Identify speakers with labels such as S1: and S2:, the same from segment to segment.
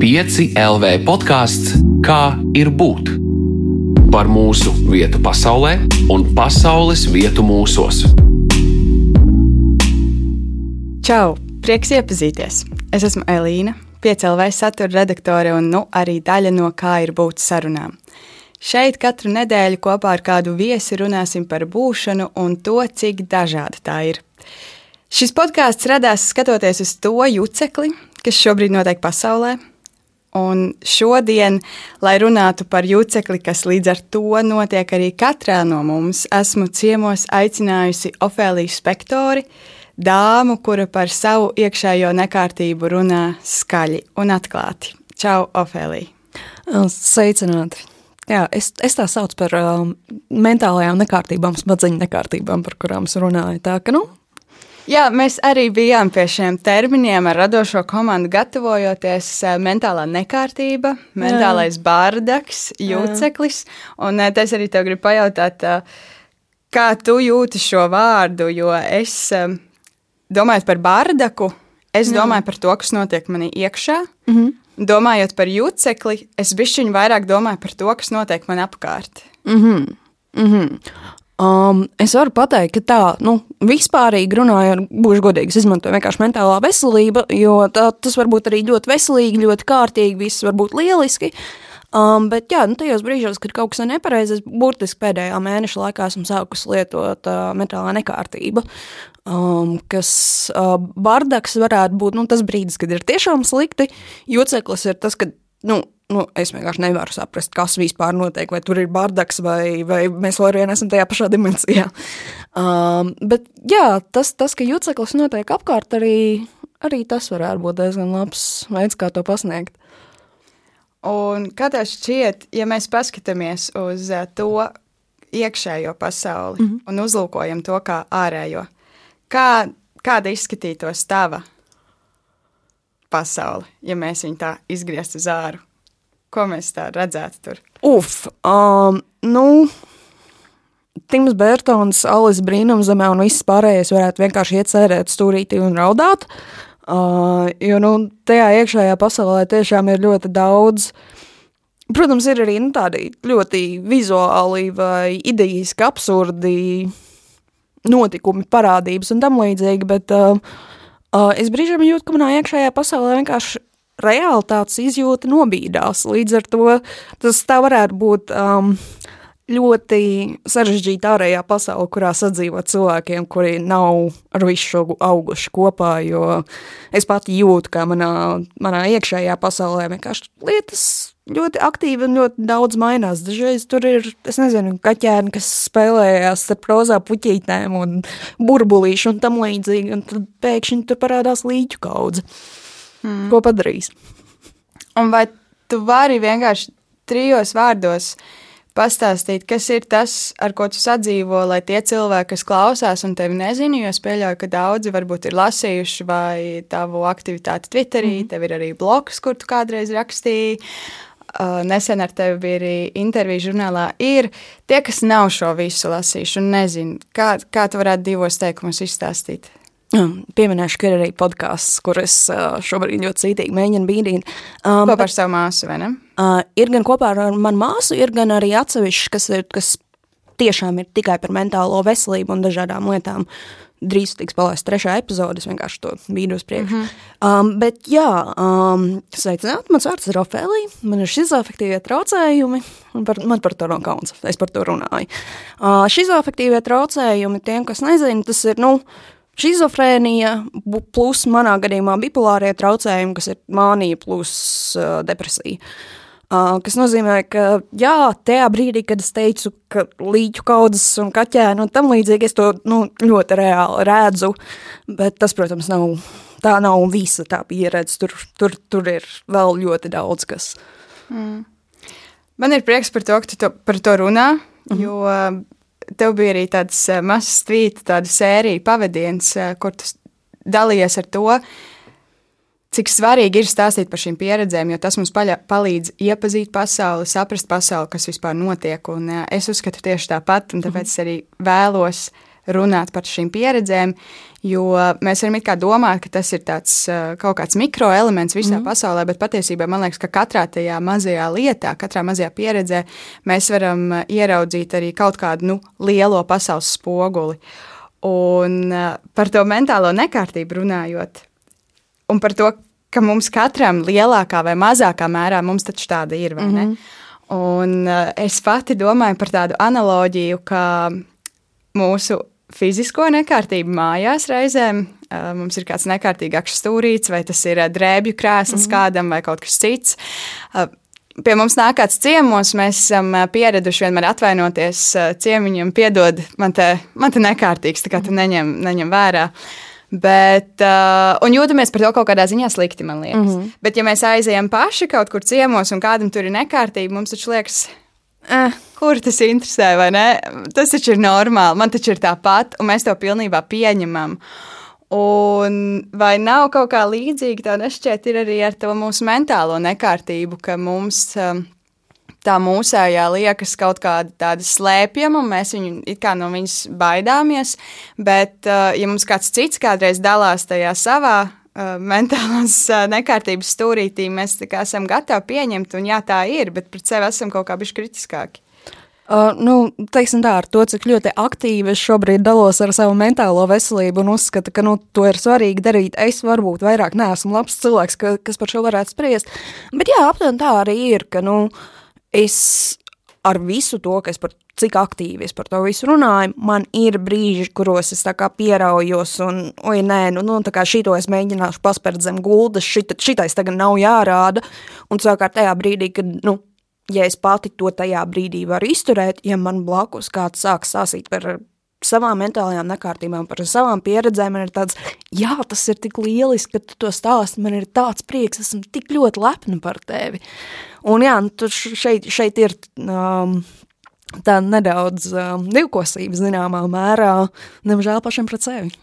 S1: 5 LV podkāsts Kā ir būt? Par mūsu vietu pasaulē un pasaules vietu mūsos.
S2: Čau! Prieks iepazīties! Es esmu Elīna, 5 LV satura redaktore un nu, arī daļa no kā ir būt sarunām. Šeit katru nedēļu kopā ar kādu viesi runāsim par būšanu un to, cik dažāda tā ir. Šis podkāsts radās skatoties uz to jucekli, kas šobrīd notiek pasaulē. Un šodien, lai runātu par jucekli, kas līdz ar to notiek arī katrā no mums, esmu ciemos aicinājusi Ofēliju Spektori, dāmu, kura par savu iekšējo nekārtību runā skaļi un atklāti. Čau, Ofēlija!
S3: Sveicināti! Jā, es, es tā saucu par um, mentālajām nekārtībām, smadzeņu nekārtībām, par kurām es runāju. Tā ka, nu,
S2: Jā, mēs arī bijām pie šiem terminiem ar radošo komandu, gatavojoties eh, mentālā nekārtība, mentālais Jā. bārdaks, jūceklis. Un eh, es arī tev gribu pajautāt, eh, kā tu jūti šo vārdu, jo es domāju par bārdaku, es Jā. domāju par to, kas notiek manī iekšā. -hmm. Domājot par jūcekli, es bišķiņu vairāk domāju par to, kas notiek man apkārt.
S3: -hmm. Mm -hmm. Um, es varu pateikt, ka tā, nu, vispārīgi runājot, būšu godīgs, izmantoju vienkārši mentālā veselība, jo tā, tas var būt arī ļoti veselīgi, ļoti kārtīgi, viss var būt lieliski. Um, bet, jā, nu, tajos brīžos, kad kaut kas ir nepareizs, burtiski pēdējā mēneša laikā esmu sākusi lietot uh, mentālā nekārtība. Um, kas uh, bardaks varētu būt nu, tas brīdis, kad ir tiešām slikti. Juceklis ir tas, kad nu, nu, es vienkārši nevaru saprast, kas vispār notiek, vai tur ir bardaks, vai, vai mēs vēl vien esam tajā pašā dimensijā. Um, bet jā, tas, tas, ka juceklis notiek apkārt, arī, arī tas varētu būt diezgan labs veids, kā to pasniegt.
S2: Un kā tev šķiet, ja mēs paskatāmies uz uh, to iekšējo pasauli mm -hmm. un uzlūkojam to kā ārējo, kā, kāda izskatītos tava pasauli, ja mēs viņu tā izgrieztu uz āru? Ko mēs tā redzētu tur?
S3: Uf, um, nu, Tims Bērtons, Alis Brīnumzemē un viss pārējais varētu vienkārši iet sērēt stūrītī un raudāt. Uh, jo, nu, tajā iekšējā pasaulē tiešām ir ļoti daudz. Protams, ir arī nu, tādi ļoti vizuāli vai idejiski absurdi notikumi, parādības un tam līdzīgi, bet uh, uh, es brīžiem jūtu, ka manā iekšējā pasaulē vienkārši realitātes izjūta nobīdās. Līdz ar to tas tā varētu būt um, ļoti sarežģīta ārējā pasaule, kurā sadzīvo cilvēkiem, kuri nav ar visu šo auguši kopā, jo es pati jūtu, ka manā, manā iekšējā pasaulē vienkārši lietas ļoti aktīvi un ļoti daudz mainās. Dažreiz tur ir, es nezinu, kaķēni, kas spēlējās ar prozā puķītēm un burbulīšu un tam līdzīgi, un tad pēkšņi tur parādās līķu kaudze. Mm. Ko padarīs?
S2: Un vai tu vari vienkārši trijos vārdos pastāstīt, kas ir tas, ar ko tu sadzīvo, lai tie cilvēki, kas klausās un tevi nezina, jo es pieļauju, ka daudzi varbūt ir lasījuši vai tavu aktivitāti Twitterī, mm. tev ir arī blogs, kur tu kādreiz rakstīji. Uh, nesen ar tevi bija arī intervija žurnālā. Ir tie, kas nav šo visu lasījuši un nezina, kā, kā tu varētu divos teikumos izstāstīt.
S3: Pieminēšu, ka ir arī podkāsts, kur es šobrīd ļoti cītīgi mēģinu bīdīt.
S2: Um, kopā ar savu māsu, vai ne?
S3: Uh, ir gan kopā ar manu māsu, ir gan arī atsevišķi, kas, ir, kas tiešām ir tikai par mentālo veselību un dažādām lietām. Drīz tiks palaista trešā epizode, es vienkārši to bīdu uz priekšu. Mm -hmm. um, bet, jā, um, sveicināt, mans vārds ir Ofēlija, man ir šizofektīvie traucējumi, un par, man par to nav kauns, es par to runāju. Uh, šizofektīvie traucējumi, tiem, kas nezina, tas ir, nu, Šizofrēnija, plus manā gadījumā bipolārie traucējumi, kas ir mānija plus uh, depresija. Uh, kas nozīmē, ka jā, tajā brīdī, kad es teicu, ka līķu kaudzes un kaķēnu un tam līdzīgi, es to nu, ļoti reāli redzu, bet tas, protams, nav, tā nav visa tā pieredze, tur, tur, tur ir vēl ļoti daudz kas. Mm.
S2: Man ir prieks par to, ka tu to, par to runā, mm -hmm. jo tev bija arī tāds eh, mazs tvīts, tāda sērija pavadiens, eh, kur tu dalījies ar to, cik svarīgi ir stāstīt par šīm pieredzēm, jo tas mums paļa, palīdz iepazīt pasauli, saprast pasauli, kas vispār notiek. Un, eh, es uzskatu tieši tāpat, un tāpēc es arī vēlos runāt par šīm pieredzēm, jo mēs varam it kā domāt, ka tas ir tāds kaut kāds mikroelements visā mm. pasaulē, bet patiesībā man liekas, ka katrā tajā mazajā lietā, katrā mazajā pieredzē mēs varam ieraudzīt arī kaut kādu nu, lielo pasaules spoguli. Un par to mentālo nekārtību runājot, un par to, ka mums katram lielākā vai mazākā mērā mums taču tāda ir, vai mm -hmm. ne? Un es pati domāju par tādu analoģiju, ka mūsu fizisko nekārtību mājās reizēm. Mums ir kāds nekārtīgāks stūrīts, vai tas ir drēbju krēsls mm -hmm. kādam, vai kaut kas cits. Pie mums nāk kāds ciemos, mēs esam pieraduši vienmēr atvainoties ciemiņam, piedod, man te, man te nekārtīgs, tā kā tu neņem, neņem vērā. Bet, uh, un jūtamies par to kaut kādā ziņā slikti, man liekas. Mm -hmm. Bet, ja mēs aizejam paši kaut kur ciemos un kādam tur ir nekārtība, mums taču liekas, eh, kur tas interesē, vai ne? Tas taču ir normāli, man taču ir tāpat, un mēs to pilnībā pieņemam. Un vai nav kaut kā līdzīga, tā nešķiet, arī ar to mūsu mentālo nekārtību, ka mums um, tā mūsējā liekas kaut kāda tāda slēpjama, un mēs viņu it kā no viņas baidāmies, bet uh, ja mums kāds cits kādreiz dalās tajā savā mentālās nekārtības stūrītī, mēs esam gatavi pieņemt, un jā, tā ir, bet pret sevi esam kaut kā bišķi kritiskāki.
S3: Uh, nu, teiksim tā, ar to, cik ļoti aktīvi es šobrīd dalos ar savu mentālo veselību un uzskatu, ka nu, to ir svarīgi darīt. Es varbūt vairāk neesmu labs cilvēks, ka, kas par šo varētu spriest. Bet jā, aptuveni tā arī ir, ka nu, es ar visu to, kas par cik aktīvi es par to visu runāju, man ir brīži, kuros es tā kā pieraujos un, oi, nē, nu, nu tā kā šito es mēģināšu paspērt zem guldas, šita, šitais tagad nav jārāda, un savukārt tajā brīdī, kad, nu, ja es pati to tajā brīdī varu izturēt, ja man blakus kāds sāk stāstīt par savām mentālajām nekārtībām, par savām pieredzēm, man ir tāds, jā, tas ir tik lieliski, ka tu to stāsti, man ir tāds prieks, esmu tik ļoti lepna par tevi. Un jā, nu, šeit, šeit ir um, tā nedaudz um, divkosība zināmā mērā, nemžēl pašam pret sevi.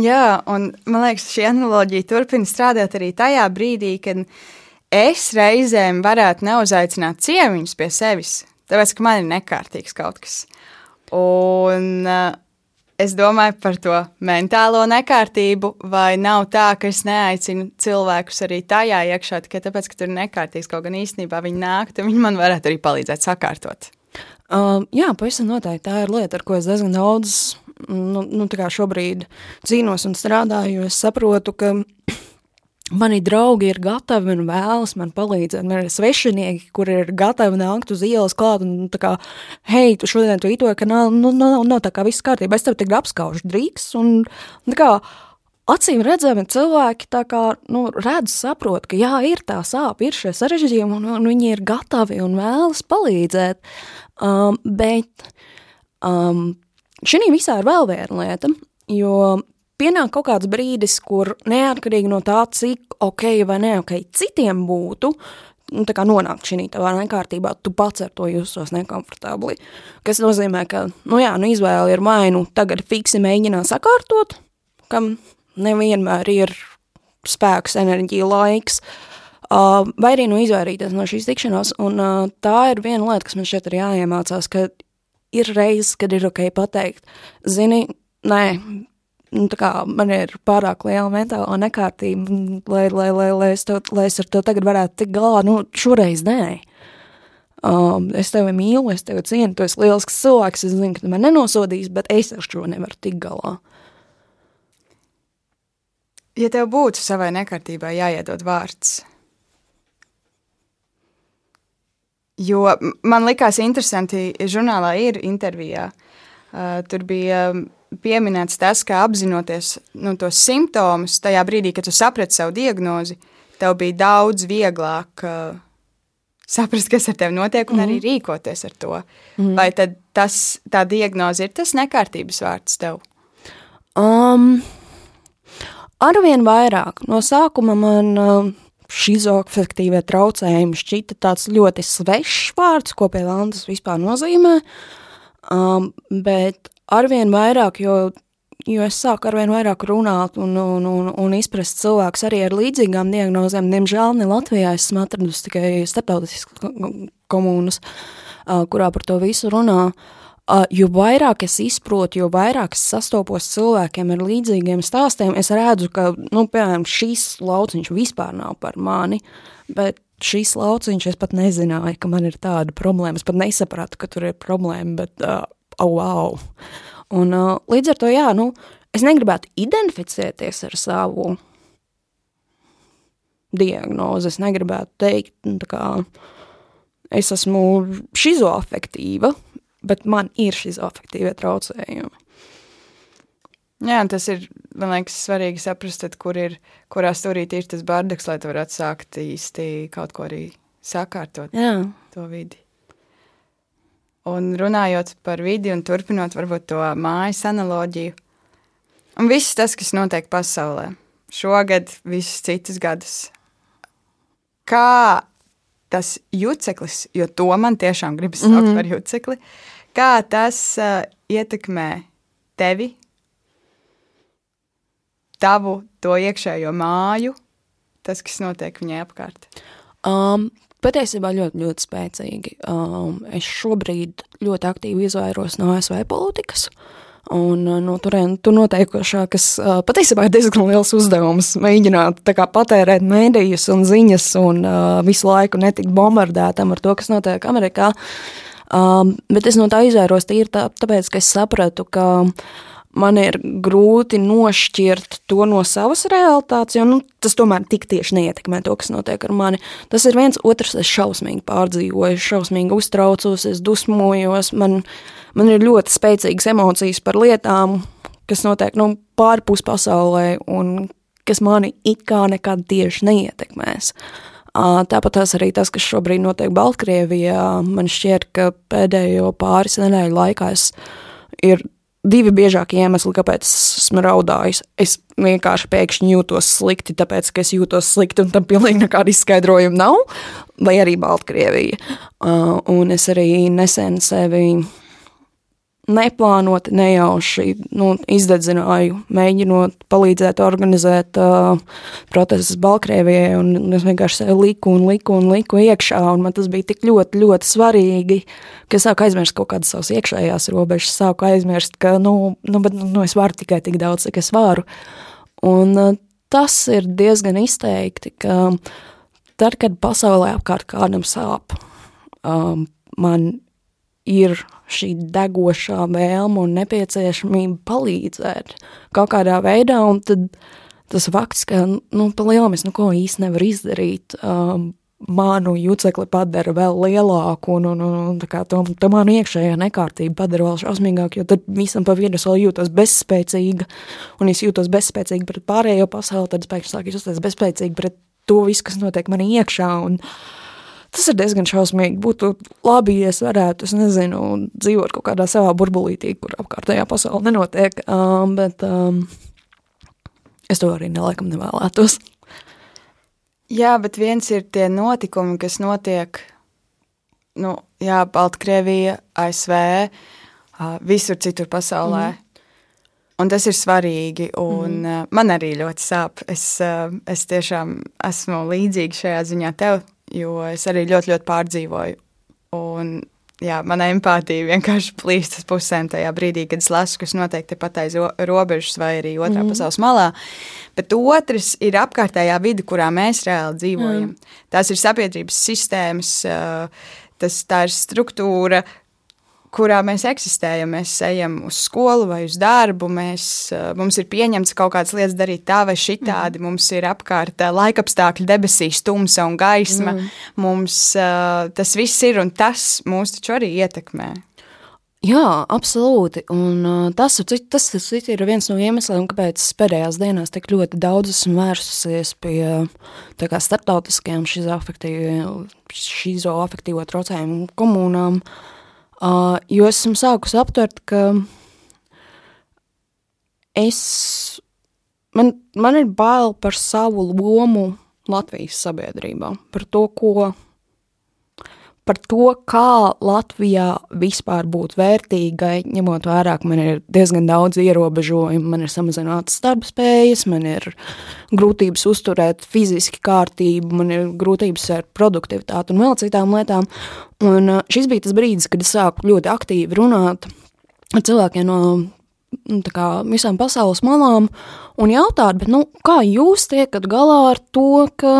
S2: Jā, un man liekas, šī analoģija turpina strādāt arī tajā brīdī, kad uh, es reizēm varētu neuzaicināt ciemiņus pie sevis, tāpēc, ka man ir nekārtīgs kaut kas. Un uh, es domāju par to mentālo nekārtību, vai nav tā, ka es neaicinu cilvēkus arī tajā iekšā, tikai tāpēc, ka tur ir nekārtīgs, kaut gan īstenībā viņi nāk, tad viņi man varētu arī palīdzēt sakārtot.
S3: Uh, jā, pavisam noteikti tā ir lieta, ar ko es diezgan daudz nu, nu, šobrīd cīnos un strādāju. Es saprotu, ka Mani draugi ir gatavi un vēlas man palīdzēt. Man ir svešinieki, kuri ir gatavi nākt uz ielas klāt un tā kā, hei, tu šodien tu ito, ka nav, nu, nav, nav tā kā viss kārtībā. Es tev tagad apskaužu drīks un tā kā acīm redzami cilvēki tā kā, nu, redz, saprot, ka jā, ir tā sāp, ir šie sarežģījumi un, un viņi ir gatavi un vēlas palīdzēt. Um, bet um, šī visā ir vēl viena lieta, jo pienāk kaut kāds brīdis, kur neatkarīgi no tā, cik ok vai ne ok citiem būtu, nu, tā kā nonākt šī tavā nekārtībā, tu pats ar to jūsos nekomfortabli. Kas nozīmē, ka, nu jā, nu izvēle ir vai nu tagad fiksi mēģināt sakārtot, kam nevienmēr ir spēks, enerģija, laiks, uh, vai arī nu izvairīties no šīs tikšanās, un uh, tā ir viena lieta, kas man šeit ir jāiemācās, ka ir reizes, kad ir ok pateikt, zini, nē, nu, man ir pārāk liela mentāla nekārtība, lai, lai, lai, lai, es to, lai es ar to tagad varētu tikt galā. Nu, šoreiz nē. Um, es tevi mīlu, es tevi cienu, tu esi lielisks cilvēks, es zinu, ka tu man nenosodīs, bet es ar šo nevaru tikt galā.
S2: Ja tev būtu savai nekārtībai jāiedod vārds, jo man likās interesanti, žurnālā ir intervijā, uh, tur bija pieminēts tas, ka apzinoties nu, tos simptomus, tajā brīdī, kad tu saprati savu diagnozi, tev bija daudz vieglāk uh, saprast, kas ar tevi notiek, un mm. arī mhm. rīkoties ar to. Mm. Vai tad tas, tā diagnoze ir tas nekārtības vārds tev?
S3: Um, arvien vairāk. No sākuma man uh, šizofektīvie traucējumi šķita tāds ļoti svešs vārds, ko pie Landas vispār nozīmē. Um, bet arvien vairāk, jo, jo es sāku arvien vairāk runāt un, un, un, un izprast cilvēkus arī ar līdzīgām diagnozēm. Diemžēl ne Latvijā esmu atradusi tikai starptautiskas komunas, kurā par to visu runā. Uh, jo vairāk es izprotu, jo vairāk es sastopos cilvēkiem ar līdzīgiem stāstiem, es redzu, ka, nu, piemēram, šis lauciņš vispār nav par mani, bet šis lauciņš es pat nezināju, ka man ir tāda problēma. Es pat nesapratu, ka tur ir problēma, bet, uh, oh, wow. Un uh, līdz ar to, jā, nu, es negribētu identificēties ar savu diagnozi. Es negribētu teikt, nu, kā, es esmu šizoafektīva, bet man ir šizoafektīvie traucējumi.
S2: Jā, tas ir, man liekas, svarīgi saprast, kur ir, kurā stūrītī ir tas bardaks, lai tu varētu sākt īsti kaut ko arī sakārtot
S3: Jā.
S2: to vidi. Un runājot par vidi un turpinot varbūt to mājas analoģiju, un viss tas, kas notiek pasaulē, šogad, visus citus gadus, kā tas juceklis, jo to man tiešām gribas saukt mm -hmm. par jucekli, kā tas uh, ietekmē tevi, tavu to iekšējo māju, tas, kas notiek viņai apkārt?
S3: Um, patiesībā ļoti, ļoti spēcīgi. Um, es šobrīd ļoti aktīvi izvairos no ASV politikas. Un no turienes tur notiekošā, kas uh, patiesībā ir diezgan liels uzdevums, mēģināt kā, patērēt mēdījus un ziņas un uh, visu laiku netikt bombardētam ar to, kas notiek Amerikā. Um, bet es no tā izvairos tīri tā, tāpēc, ka es sapratu, ka uh, man ir grūti nošķirt to no savas realitātes, jo nu, tas tomēr tik tieši neietekmē to, kas notiek ar mani. Tas ir viens, otrs, es šausmīgi pārdzīvoju, šausmīgi uztraucos, es dusmojos, man, man ir ļoti spēcīgas emocijas par lietām, kas notiek nu, pārpus pasaulē un kas mani it kā nekad tieši neietekmēs. Tāpat tās arī tas, kas šobrīd notiek Baltkrievijā, man šķiet, ka pēdējo pāris nedēļu laikā es ir divi biežākie iemesli, kāpēc esmu raudājis. Es vienkārši pēkšņi jūtos slikti, tāpēc, ka es jūtos slikti, un tam pilnīgi nekāda izskaidrojuma nav, vai arī Baltkrievija. Un es arī nesen sevi neplānoti, nejauši nu, izdedzināju, mēģinot palīdzēt organizēt uh, protestus Baltkrievijai, un es vienkārši sev liku un liku un liku iekšā, un man tas bija tik ļoti, ļoti svarīgi, ka es sāku aizmirst kaut kādas savas iekšējās robežas, sāku aizmirst, ka, nu, nu, bet, nu es varu tikai tik daudz, cik es varu. Un uh, tas ir diezgan izteikti, ka tad, kad pasaulē apkārt kādam sāp, um, man ir šī degošā vēlme un nepieciešamība palīdzēt kaut kādā veidā, un tad tas fakts, ka, nu, pa lielam es neko īsti nevaru izdarīt, um, manu jucekli padara vēl lielāku, un, un, un, un tā kā to, to manu iekšējā nekārtību padara vēl šausmīgāku, jo tad visam pa vidu es vēl jūtos bezspēcīga, un es jūtos bezspēcīga pret pārējo pasauli, tad es pēkšņi sāku justies bezspēcīga pret to visu, kas notiek manī iekšā, un, uh, Tas ir diezgan šausmīgi. Būtu labi, ja es varētu, es nezinu, dzīvot kaut kādā savā burbulītī, kur apkārtējā pasaule nenotiek, um, bet um, es to arī nelaikam nevēlētos.
S2: Jā, bet viens ir tie notikumi, kas notiek, nu, jā, Baltkrievija, ASV, uh, visur citur pasaulē. Mm. Un tas ir svarīgi, un mm. uh, man arī ļoti sāp. Es, uh, es tiešām esmu līdzīga šajā ziņā tev, jo es arī ļoti, ļoti pārdzīvoju. Un, jā, mana empātija vienkārši plīst uz pusēm tajā brīdī, kad es lasu, kas notiek tepat aiz robežas vai arī otrā mm. pasaules malā. Bet otrs ir apkārtējā vide, kurā mēs reāli dzīvojam. Mm. Tās ir sabiedrības sistēmas, tas, tā ir struktūra, kurā mēs eksistējam. Mēs ejam uz skolu vai uz darbu, mēs, eh, mums ir pieņemts kaut kādas lietas darīt tā vai šitādi, mm. mums ir apkārt eh, laikapstākļi debesīs, tumsa un gaisma. Mm. Mums eh, tas viss ir un tas mūs taču arī ietekmē.
S3: Jā, absolūti. Un, tas, tas, tas ir viens no iemesliem, kāpēc pēdējās dienās tik ļoti daudz esmu vērsusies pie kā, starptautiskajām šizoafektīvo traucējumu komunām. Uh, Uh, jo esmu sākus aptvert, ka es, man, man ir bail par savu lomu Latvijas sabiedrībā, par to, ko par to, kā Latvijā vispār būt vērtīgai, ņemot vērā, ka man ir diezgan daudz ierobežojumu, man ir samazinātas darbspējas, man ir grūtības uzturēt fiziski kārtību, man ir grūtības ar produktivitāti un vēl citām lietām. Un uh, šis bija tas brīdis, kad es sāku ļoti aktīvi runāt ar cilvēkiem no nu, kā, visām pasaules malām un jautāt, bet, nu, kā jūs tiekat galā ar to, ka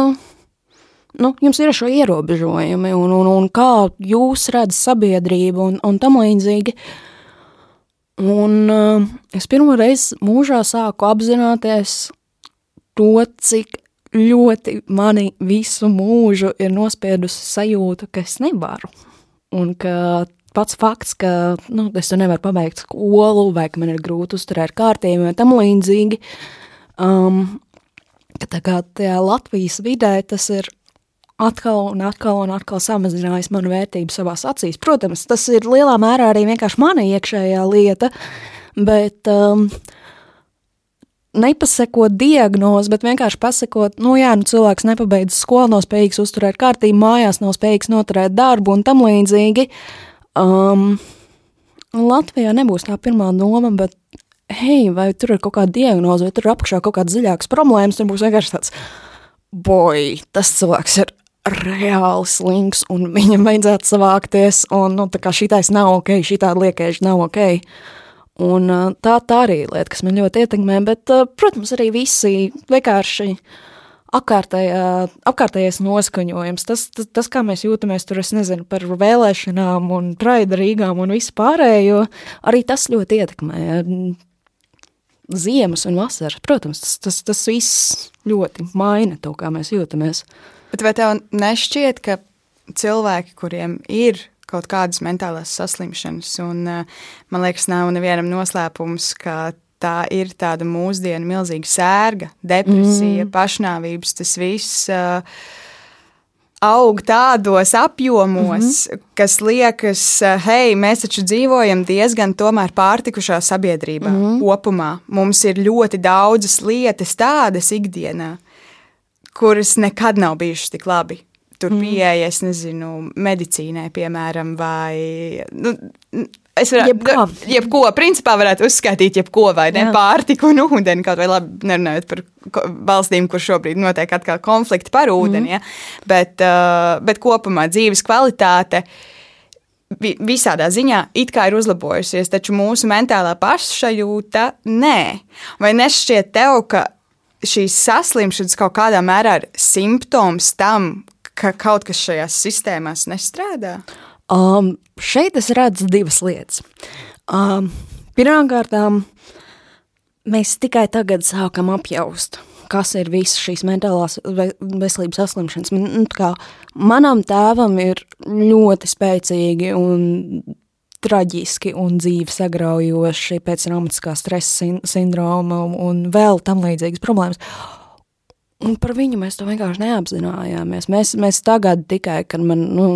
S3: nu, jums ir šo ierobežojumi un, un, un kā jūs redzat sabiedrību un, un tam līdzīgi. Un uh, es pirmo reizi mūžā sāku apzināties to, cik ļoti mani visu mūžu ir nospiedusi sajūta, ka es nevaru. Un ka pats fakts, ka nu, es nevaru pabeigt skolu, vai ka man ir grūti uzturēt kārtību, vai tam līdzīgi. Um, tā kā tajā Latvijas vidē tas ir atkal un atkal un atkal samazinājis manu vērtību savās acīs. Protams, tas ir lielā mērā arī vienkārši mana iekšējā lieta, bet um, nepasekot diagnozi, bet vienkārši pasakot, nu jā, nu cilvēks nepabeidz skolu, nav spējīgs uzturēt kārtību, mājās nav spējīgs noturēt darbu un tam līdzīgi. Um, Latvijā nebūs tā pirmā doma, bet, hei, vai tur ir kaut kāda diagnoze, vai tur ir apakšā kaut kādas dziļākas problēmas, tur būs vienkārši tāds, boj, tas cilvēks ir reāli slings, un viņam vajadzētu savākties, un, nu, šitais nav ok, šitā liekēži nav ok. Un tā, tā arī ir lieta, kas man ļoti ietekmē, bet, protams, arī visi vienkārši uh, apkārtējā, apkārtējais noskaņojums, tas, tas, tas, kā mēs jūtamies tur, es nezinu, par vēlēšanām un praida Rīgām un visu pārējo, arī tas ļoti ietekmē ziemas un vasaras. Protams, tas, tas, tas viss ļoti maina to, kā mēs jūtamies.
S2: Bet vai tev nešķiet, ka cilvēki, kuriem ir kaut kādas mentālās saslimšanas, un man liekas, nav nevienam noslēpums, ka tā ir tāda mūsdienu milzīga sērga, depresija, mm. pašnāvības, tas viss. Uh, aug tādos apjomos, mm -hmm. kas liekas, hei, mēs taču dzīvojam diezgan tomēr pārtikušā sabiedrībā mm -hmm. kopumā. Mums ir ļoti daudzas lietas tādas ikdienā, kuras nekad nav bijušas tik labi. Tur mm. pieeja, es nezinu, medicīnai, piemēram, vai nu, Es varētu, jebko. jebko, principā varētu uzskaitīt, jebko, vai ne, Jā. pārtiku un ūdeni, kaut vai labi, nerunājot par valstīm, kur šobrīd notiek atkal konflikti par ūdeni, mm. ja? bet, uh, bet kopumā dzīves kvalitāte visādā ziņā it kā ir uzlabojusies, taču mūsu mentālā pašsajūta nē. Vai nešķiet tev, ka šīs saslimšanas kaut kādā mērā ir simptoms tam, ka kaut kas šajās sistēmās nestrādā?
S3: Um, šeit es redzu divas lietas. Um, Pirmkārt, mēs tikai tagad sākam apjaust, kas ir visas šīs mentālās veselības saslimšanas. Man, kā, manam tēvam ir ļoti spēcīgi un traģiski un dzīvi sagraujoši pēc traumatiskā stresa sindroma un vēl tam līdzīgas problēmas. Un par viņu mēs to vienkārši neapzinājāmies. Mēs, mēs tagad tikai, kad man, nu,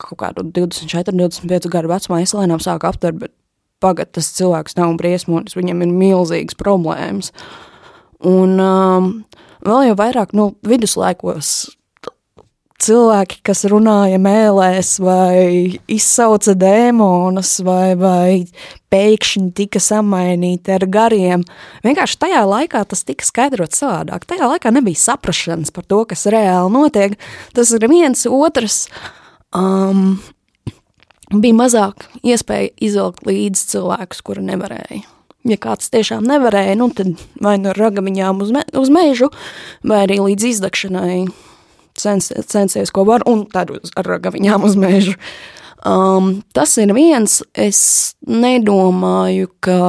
S3: kaut kādu 24, 25 gadu vecumā es lēnām sāku aptvert, bet pagad tas cilvēks nav briesmonis, viņam ir milzīgas problēmas. Un um, vēl jau vairāk, nu, viduslaikos cilvēki, kas runāja mēlēs vai izsauca dēmonus vai, vai pēkšņi tika samainīti ar gariem. Vienkārši tajā laikā tas tika skaidrots savādāk. Tajā laikā nebija saprašanas par to, kas reāli notiek. Tas ir viens otrs. Um, bija mazāk iespēja izvilkt līdzi cilvēkus, kuri nevarēja. Ja kāds tiešām nevarēja, nu tad vai nu ar ragaviņām uz, me, uz mežu, vai arī līdz izdegšanai cens, censies, ko var, un tad uz, ar ragaviņām uz mežu. Um, tas ir viens, es nedomāju, ka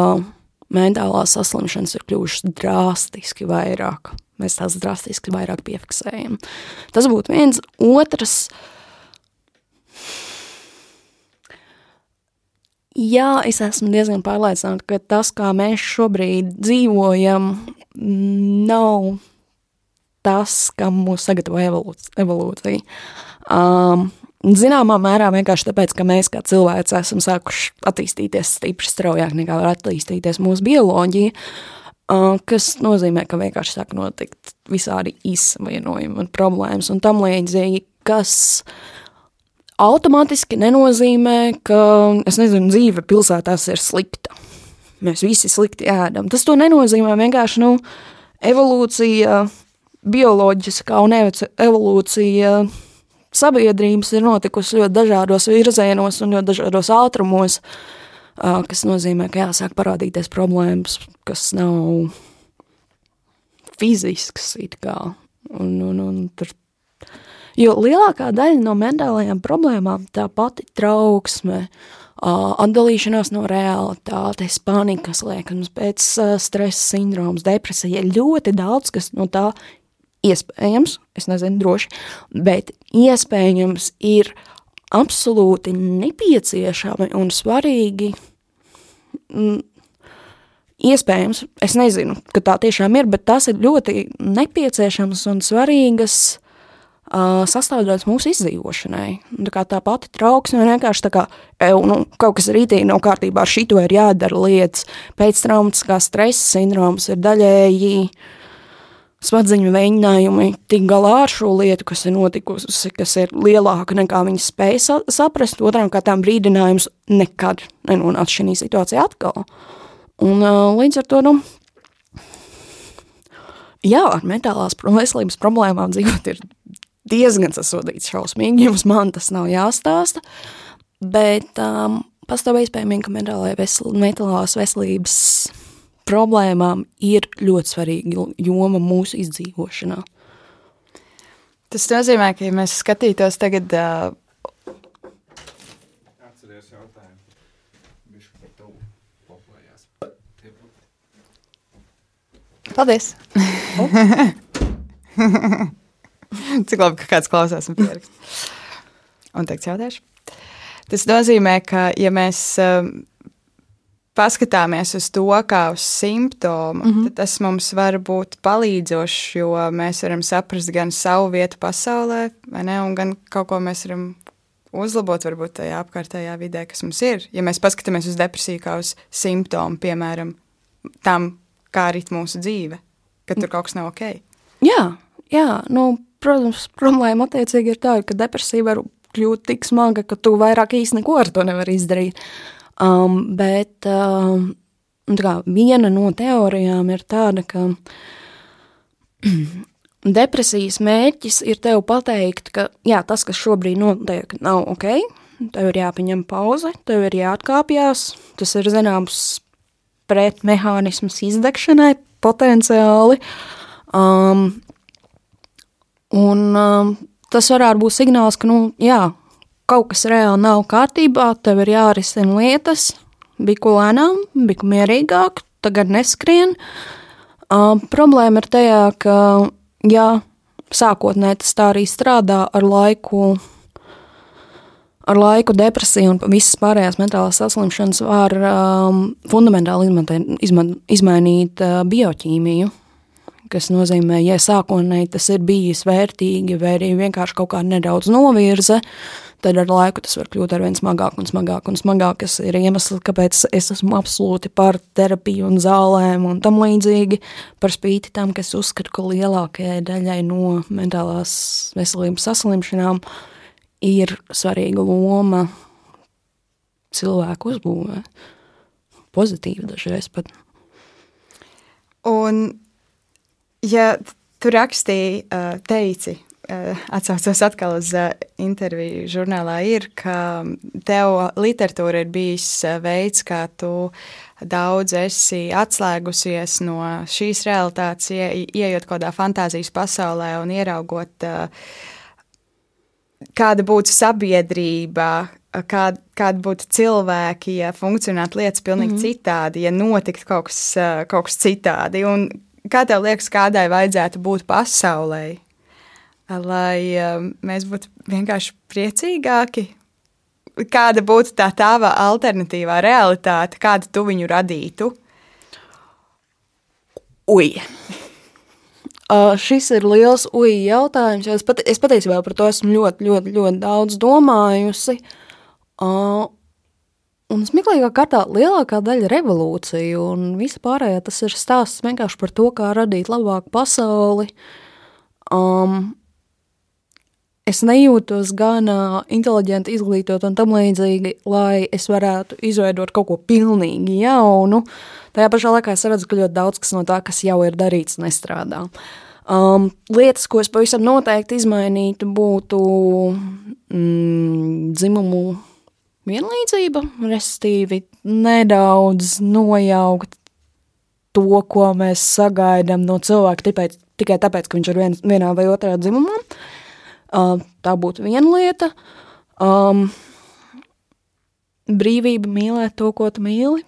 S3: mentālās saslimšanas ir kļuvušas drastiski vairāk. Mēs tās drastiski vairāk piefiksējam. Tas būtu viens. Otrs, Jā, es esmu diezgan pārliecināta, ka tas, kā mēs šobrīd dzīvojam, nav tas, kam mūs sagatavo evolūcija. Um, Zināmā mērā vienkārši tāpēc, ka mēs kā cilvēki esam sākuši attīstīties stipri straujāk nekā var attīstīties mūsu bioloģija, uh, kas nozīmē, ka vienkārši sāk notikt visādi izsavienojumi un problēmas un tam līdzīgi, kas automātiski nenozīmē, ka, es nezinu, dzīve pilsētās ir slikta. Mēs visi slikti ēdam. Tas to nenozīmē vienkārši, nu, evolūcija, bioloģiskā un evolūcija sabiedrības ir notikusi ļoti dažādos virzienos un ļoti dažādos ātrumos. kas nozīmē, ka jāsāk parādīties problēmas, kas nav fizisks. Un, un, un tur, jo lielākā daļa no mentālajām problēmām, tā pati trauksme, atdalīšanās no realitātes, panikas liekams, pēc stresa sindroms, depresija, ļoti daudz kas no tā iespējams, es nezinu droši, bet iespējams ir absolūti nepieciešami un svarīgi. Mm, iespējams, es nezinu, ka tā tiešām ir, bet tas ir ļoti nepieciešams un svarīgas uh, sastāvdaļas mūsu izdzīvošanai. Tā kā tā pati trauksme vienkārši tā kā, ev, nu, kaut kas rītīgi nav kārtībā, šito ir jādara lietas. Pēctraumatiskā stresa sindroms ir daļēji uh, smadzeņu mēģinājumi tikt galā ar šo lietu, kas ir notikusi, kas ir lielāka nekā viņi spēja sa saprast. Otrām kārtām brīdinājums nekad nenonāca šī situācija atkal. Un līdz ar to, nu, jā, ar mentālās veselības problēmām dzīvot ir diezgan sasodīts šausmīgi, jums man tas nav jāstāsta, bet um, pastāv iespējami, ka mentālās veselības problēmām ir ļoti svarīga joma mūsu izdzīvošanā.
S2: Tas nozīmē, ka ja mēs skatītos tagad. Uh... Atceries jautājumu. Viņš par to populējās. Paldies! Cik labi, ka kāds klausās un pierakst. Un teiks jautājuši. Tas nozīmē, ka ja mēs uh, paskatāmies uz to kā uz simptomu, mm -hmm. tad tas mums var būt palīdzošs, jo mēs varam saprast gan savu vietu pasaulē, ne, un gan kaut ko mēs varam uzlabot varbūt tajā apkārtējā vidē, kas mums ir. Ja mēs paskatāmies uz depresiju kā uz simptomu, piemēram, tam, kā rit mūsu dzīve, ka tur kaut kas nav ok.
S3: Jā, jā nu, protams, problēma attiecīgi ir tāda, ka depresija var kļūt tik smaga, ka tu vairāk īsti neko ar to nevari izdarīt. Um, bet um, kā, viena no teorijām ir tāda, ka depresijas mērķis ir tev pateikt, ka jā, tas, kas šobrīd notiek, nav ok, tev ir jāpieņem pauze, tev ir jāatkāpjas, tas ir zināms pretmehānisms izdegšanai potenciāli. Um, un um, tas varētu būt signāls, ka, nu, jā, kaut kas reāli nav kārtībā, tev ir jārisina lietas, biku lēnām, biku mierīgāk, tagad neskrien. Uh, problēma ir tajā, ka, ja sākotnēji tas tā arī strādā ar laiku, ar laiku depresija un visas pārējās mentālās saslimšanas var um, fundamentāli izmantēt, izman, izmainīt uh, bioķīmiju kas nozīmē, ja sākotnēji tas ir bijis vērtīgi, vai arī vienkārši kaut kā nedaudz novirza, tad ar laiku tas var kļūt ar vien smagāk un smagāk un smagāk, kas ir iemesls, kāpēc es esmu absolūti par terapiju un zālēm un tam līdzīgi, par spīti tam, ka es uzskatu, ka lielākajai daļai no mentālās veselības saslimšanām ir svarīga loma cilvēku uzbūvē. Pozitīvi dažreiz pat.
S2: Un Ja tu rakstīji, teici, atcaucos atkal uz interviju žurnālā, ir, ka tev literatūra ir bijis veids, kā tu daudz esi atslēgusies no šīs realitātes, ieejot kādā fantāzijas pasaulē un ieraugot, kāda būtu sabiedrība, kāda, kāda būtu cilvēki, ja funkcionētu lietas pilnīgi mm -hmm. citādi, ja notiktu kaut kas, kaut kas citādi. Un Kā tev liekas, kādai vajadzētu būt pasaulē, lai um, mēs būtu vienkārši priecīgāki? Kāda būtu tā tava alternatīvā realitāte, kādu tu viņu radītu?
S3: Ui! Uh, šis ir liels uji jautājums. Es, pat, es patiesībā par to esmu ļoti, ļoti, ļoti daudz domājusi. Uh, Un smieklīgā kārtā lielākā daļa revolūciju un visa pārējā tas ir stāsts vienkārši par to, kā radīt labāku pasauli. Um, es nejūtos gan inteliģenti, izglītot un tam līdzīgi, lai es varētu izveidot kaut ko pilnīgi jaunu. Tajā pašā laikā es redzu, ka ļoti daudz kas no tā, kas jau ir darīts, nestrādā. Um, lietas, ko es pavisam noteikti izmainītu, būtu mm, dzimumu vienlīdzība, respektīvi nedaudz nojaukt to, ko mēs sagaidām no cilvēka tikai, tikai tāpēc, ka viņš ir vien, vienā vai otrā dzimumā. Uh, tā būtu viena lieta. Um, brīvība mīlēt to, ko tu mīli.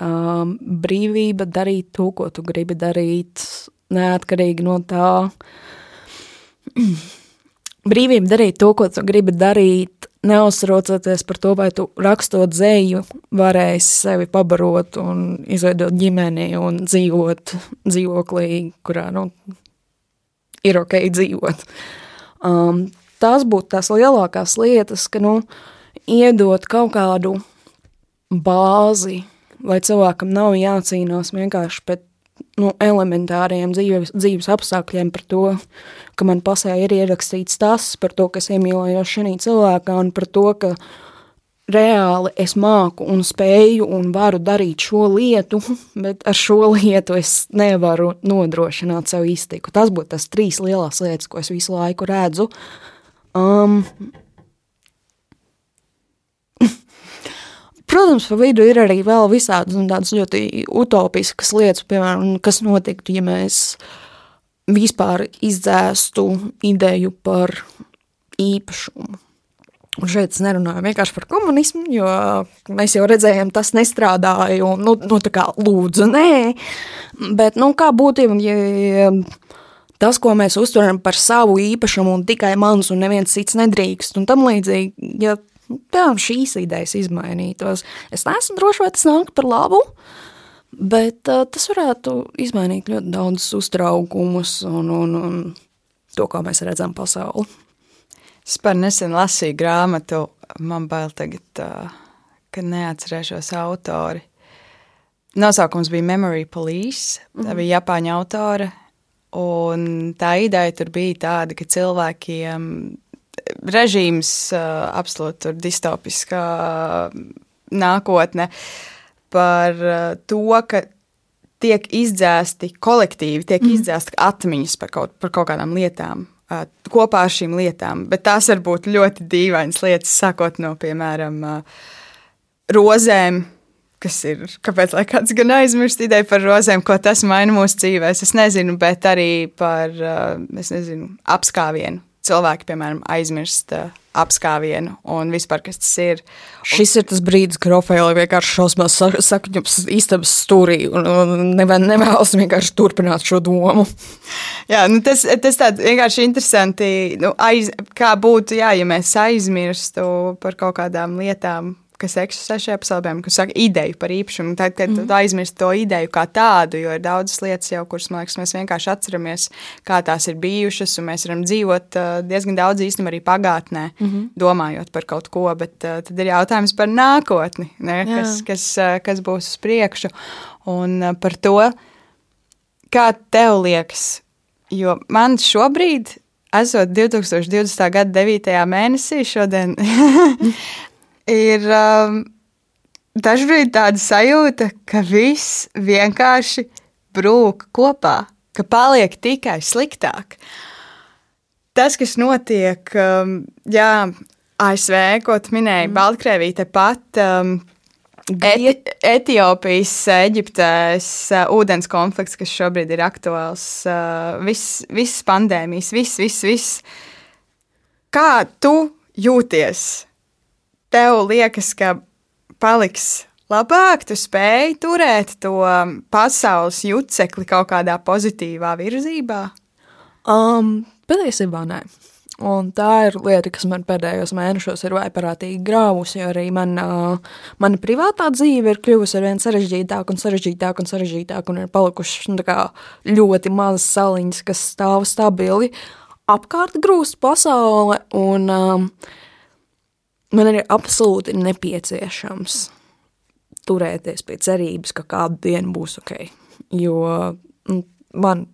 S3: Um, brīvība darīt to, ko tu gribi darīt, neatkarīgi no tā. brīvība darīt to, ko tu gribi darīt, neuztraucoties par to, vai tu rakstot zēju, varēsi sevi pabarot un izveidot ģimeni un dzīvot dzīvoklī, kurā nu, ir ok dzīvot. Um, tās būtu tās lielākās lietas, ka nu, iedot kaut kādu bāzi, lai cilvēkam nav jācīnās vienkārši pret nu, elementāriem dzīves, dzīves apstākļiem par to, ka man pasē ir ierakstīts tas, par to, kas iemīlējos šī cilvēkā un par to, ka reāli es māku un spēju un varu darīt šo lietu, bet ar šo lietu es nevaru nodrošināt sev iztiku. Tas būtu tas trīs lielās lietas, ko es visu laiku redzu. Um, Protams, pa vidu ir arī vēl visādas un tādas ļoti utopiskas lietas, piemēram, kas notiktu, ja mēs vispār izdzēstu ideju par īpašumu. Un šeit es nerunāju vienkārši par komunismu, jo mēs jau redzējām, tas nestrādāja, un, nu, nu tā kā lūdzu, nē, bet, nu, kā būtu, ja tas, ko mēs uztveram par savu īpašumu un tikai mans un neviens cits nedrīkst, un tam līdzīgi, ja tā šīs idejas izmainītos. Es neesmu droši, vai tas nāk par labu, bet uh, tas varētu izmainīt ļoti daudz uztraukumus un, un, un to, kā mēs redzam pasauli.
S2: Es par nesen lasīju grāmatu, man bail tagad, ka neatcerēšos autori. Nosaukums bija Memory Police, tā mhm. bija Japāņu autore, un tā ideja tur bija tāda, ka cilvēkiem režīms, absolūti distopiskā nākotne, par to, ka tiek izdzēsti kolektīvi, tiek mm. izdzēsti atmiņas par kaut, par kaut kādām lietām. Kopā ar šīm lietām, bet tās var būt ļoti dīvainas lietas, sākot no, piemēram, rozēm, kas ir, kāpēc lai kāds gan aizmirst ideju par rozēm, ko tas maina mūsu dzīvēs, es nezinu, bet arī par, es nezinu, apskāvienu cilvēki, piemēram, aizmirst uh, apskāvienu un vispār, kas tas ir.
S3: Šis ir tas brīdis, kad Rafaela vienkārši šausmās sakņups istabas stūrī un, un nevēlas vienkārši turpināt šo domu.
S2: Jā, nu tas, tas tāds vienkārši interesanti, nu, aiz, kā būtu, jā, ja mēs aizmirstu par kaut kādām lietām, kas eksistē šajā pasaulē, kas saka ideju par īpašumu. Tad, kad mm. tu aizmirsti to ideju kā tādu, jo ir daudzas lietas jau, kuras, liekas, mēs vienkārši atceramies, kā tās ir bijušas, un mēs varam dzīvot uh, diezgan daudz īstenībā arī pagātnē, mm -hmm. domājot par kaut ko, bet uh, tad ir jautājums par nākotni, ne, kas, kas, uh, kas būs uz priekšu, un par to, kā tev liekas, jo man šobrīd esot 2020. gada 9. mēnesī, šodien ir um, dažkārt tāda sajūta, ka viss vienkārši brūk kopā, ka paliek tikai sliktāk. Tas, kas notiek, um, jā, ASV, ko tu minēji, mm. Baltkrievija tepat. Um, Eti Etiopijas, Eģiptes uh, ūdens konflikts, kas šobrīd ir aktuāls, uh, viss, viss pandēmijas, viss, viss, viss. Kā tu jūties tev liekas, ka paliks labāk, tu spēj turēt to pasaules jucekli kaut kādā pozitīvā virzībā?
S3: Um, patiesībā nē. Un tā ir lieta, kas man pēdējos mēnešos ir vaiprātīgi grāvusi, jo arī man, uh, mana privātā dzīve ir kļuvusi ar vien sarežģītāka un sarežģītāka un sarežģītāka, un ir palikušas nu, ļoti mazas saliņas, kas stāv stabili. Apkārt grūst pasaule, un um, uh, man ir absolūti nepieciešams turēties pie cerības, ka kādu dienu būs ok. Jo nu, man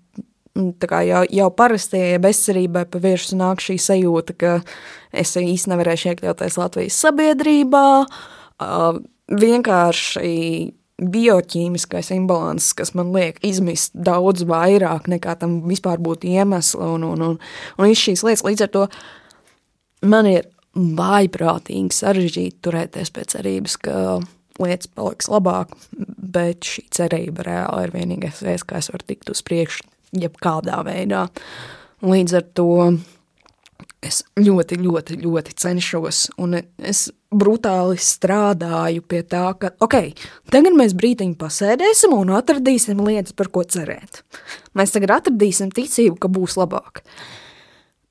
S3: nu, jau, jau parastajai bezcerībai pa virsmu nāk šī sajūta, ka es īsti nevarēšu iekļauties Latvijas sabiedrībā, vienkārši bioķīmiskais imbalans, kas man liek izmist daudz vairāk nekā tam vispār būtu iemesli un, un, un, un šīs lietas. Līdz ar to man ir vaiprātīgi sarežģīti turēties pie cerības, ka lietas paliks labāk, bet šī cerība reāli ir vienīgais veids, kā es varu tikt uz priekšu, jebkādā veidā. Līdz ar to es ļoti, ļoti, ļoti cenšos, un es brutāli strādāju pie tā, ka, ok, tagad mēs brīdiņu pasēdēsim un atradīsim lietas, par ko cerēt. Mēs tagad atradīsim ticību, ka būs labāk.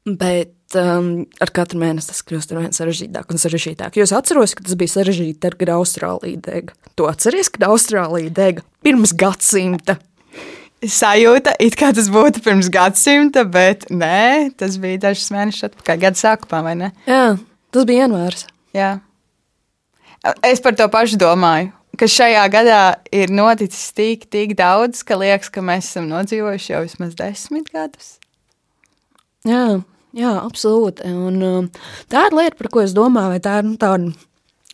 S3: Bet um, ar katru mēnesi tas kļūst ar vien sarežģītāk un sarežģītāk. Jo es atceros, ka tas bija sarežģīti, tad, kad Austrālija dega. Tu atceries, kad Austrālija dega pirms gadsimta?
S2: Sajūta, it kā tas būtu pirms gadsimta, bet nē, tas bija dažs mēnešus atpakaļ, gada sākumā, vai ne?
S3: Jā, tas bija janvārs.
S2: Jā. Es par to pašu domāju, ka šajā gadā ir noticis tik, tik daudz, ka liekas, ka mēs esam nodzīvojuši jau vismaz desmit gadus.
S3: Jā, jā absolūti. Un, um, tā ir lieta, par ko es domāju, vai tā ir nu, tāda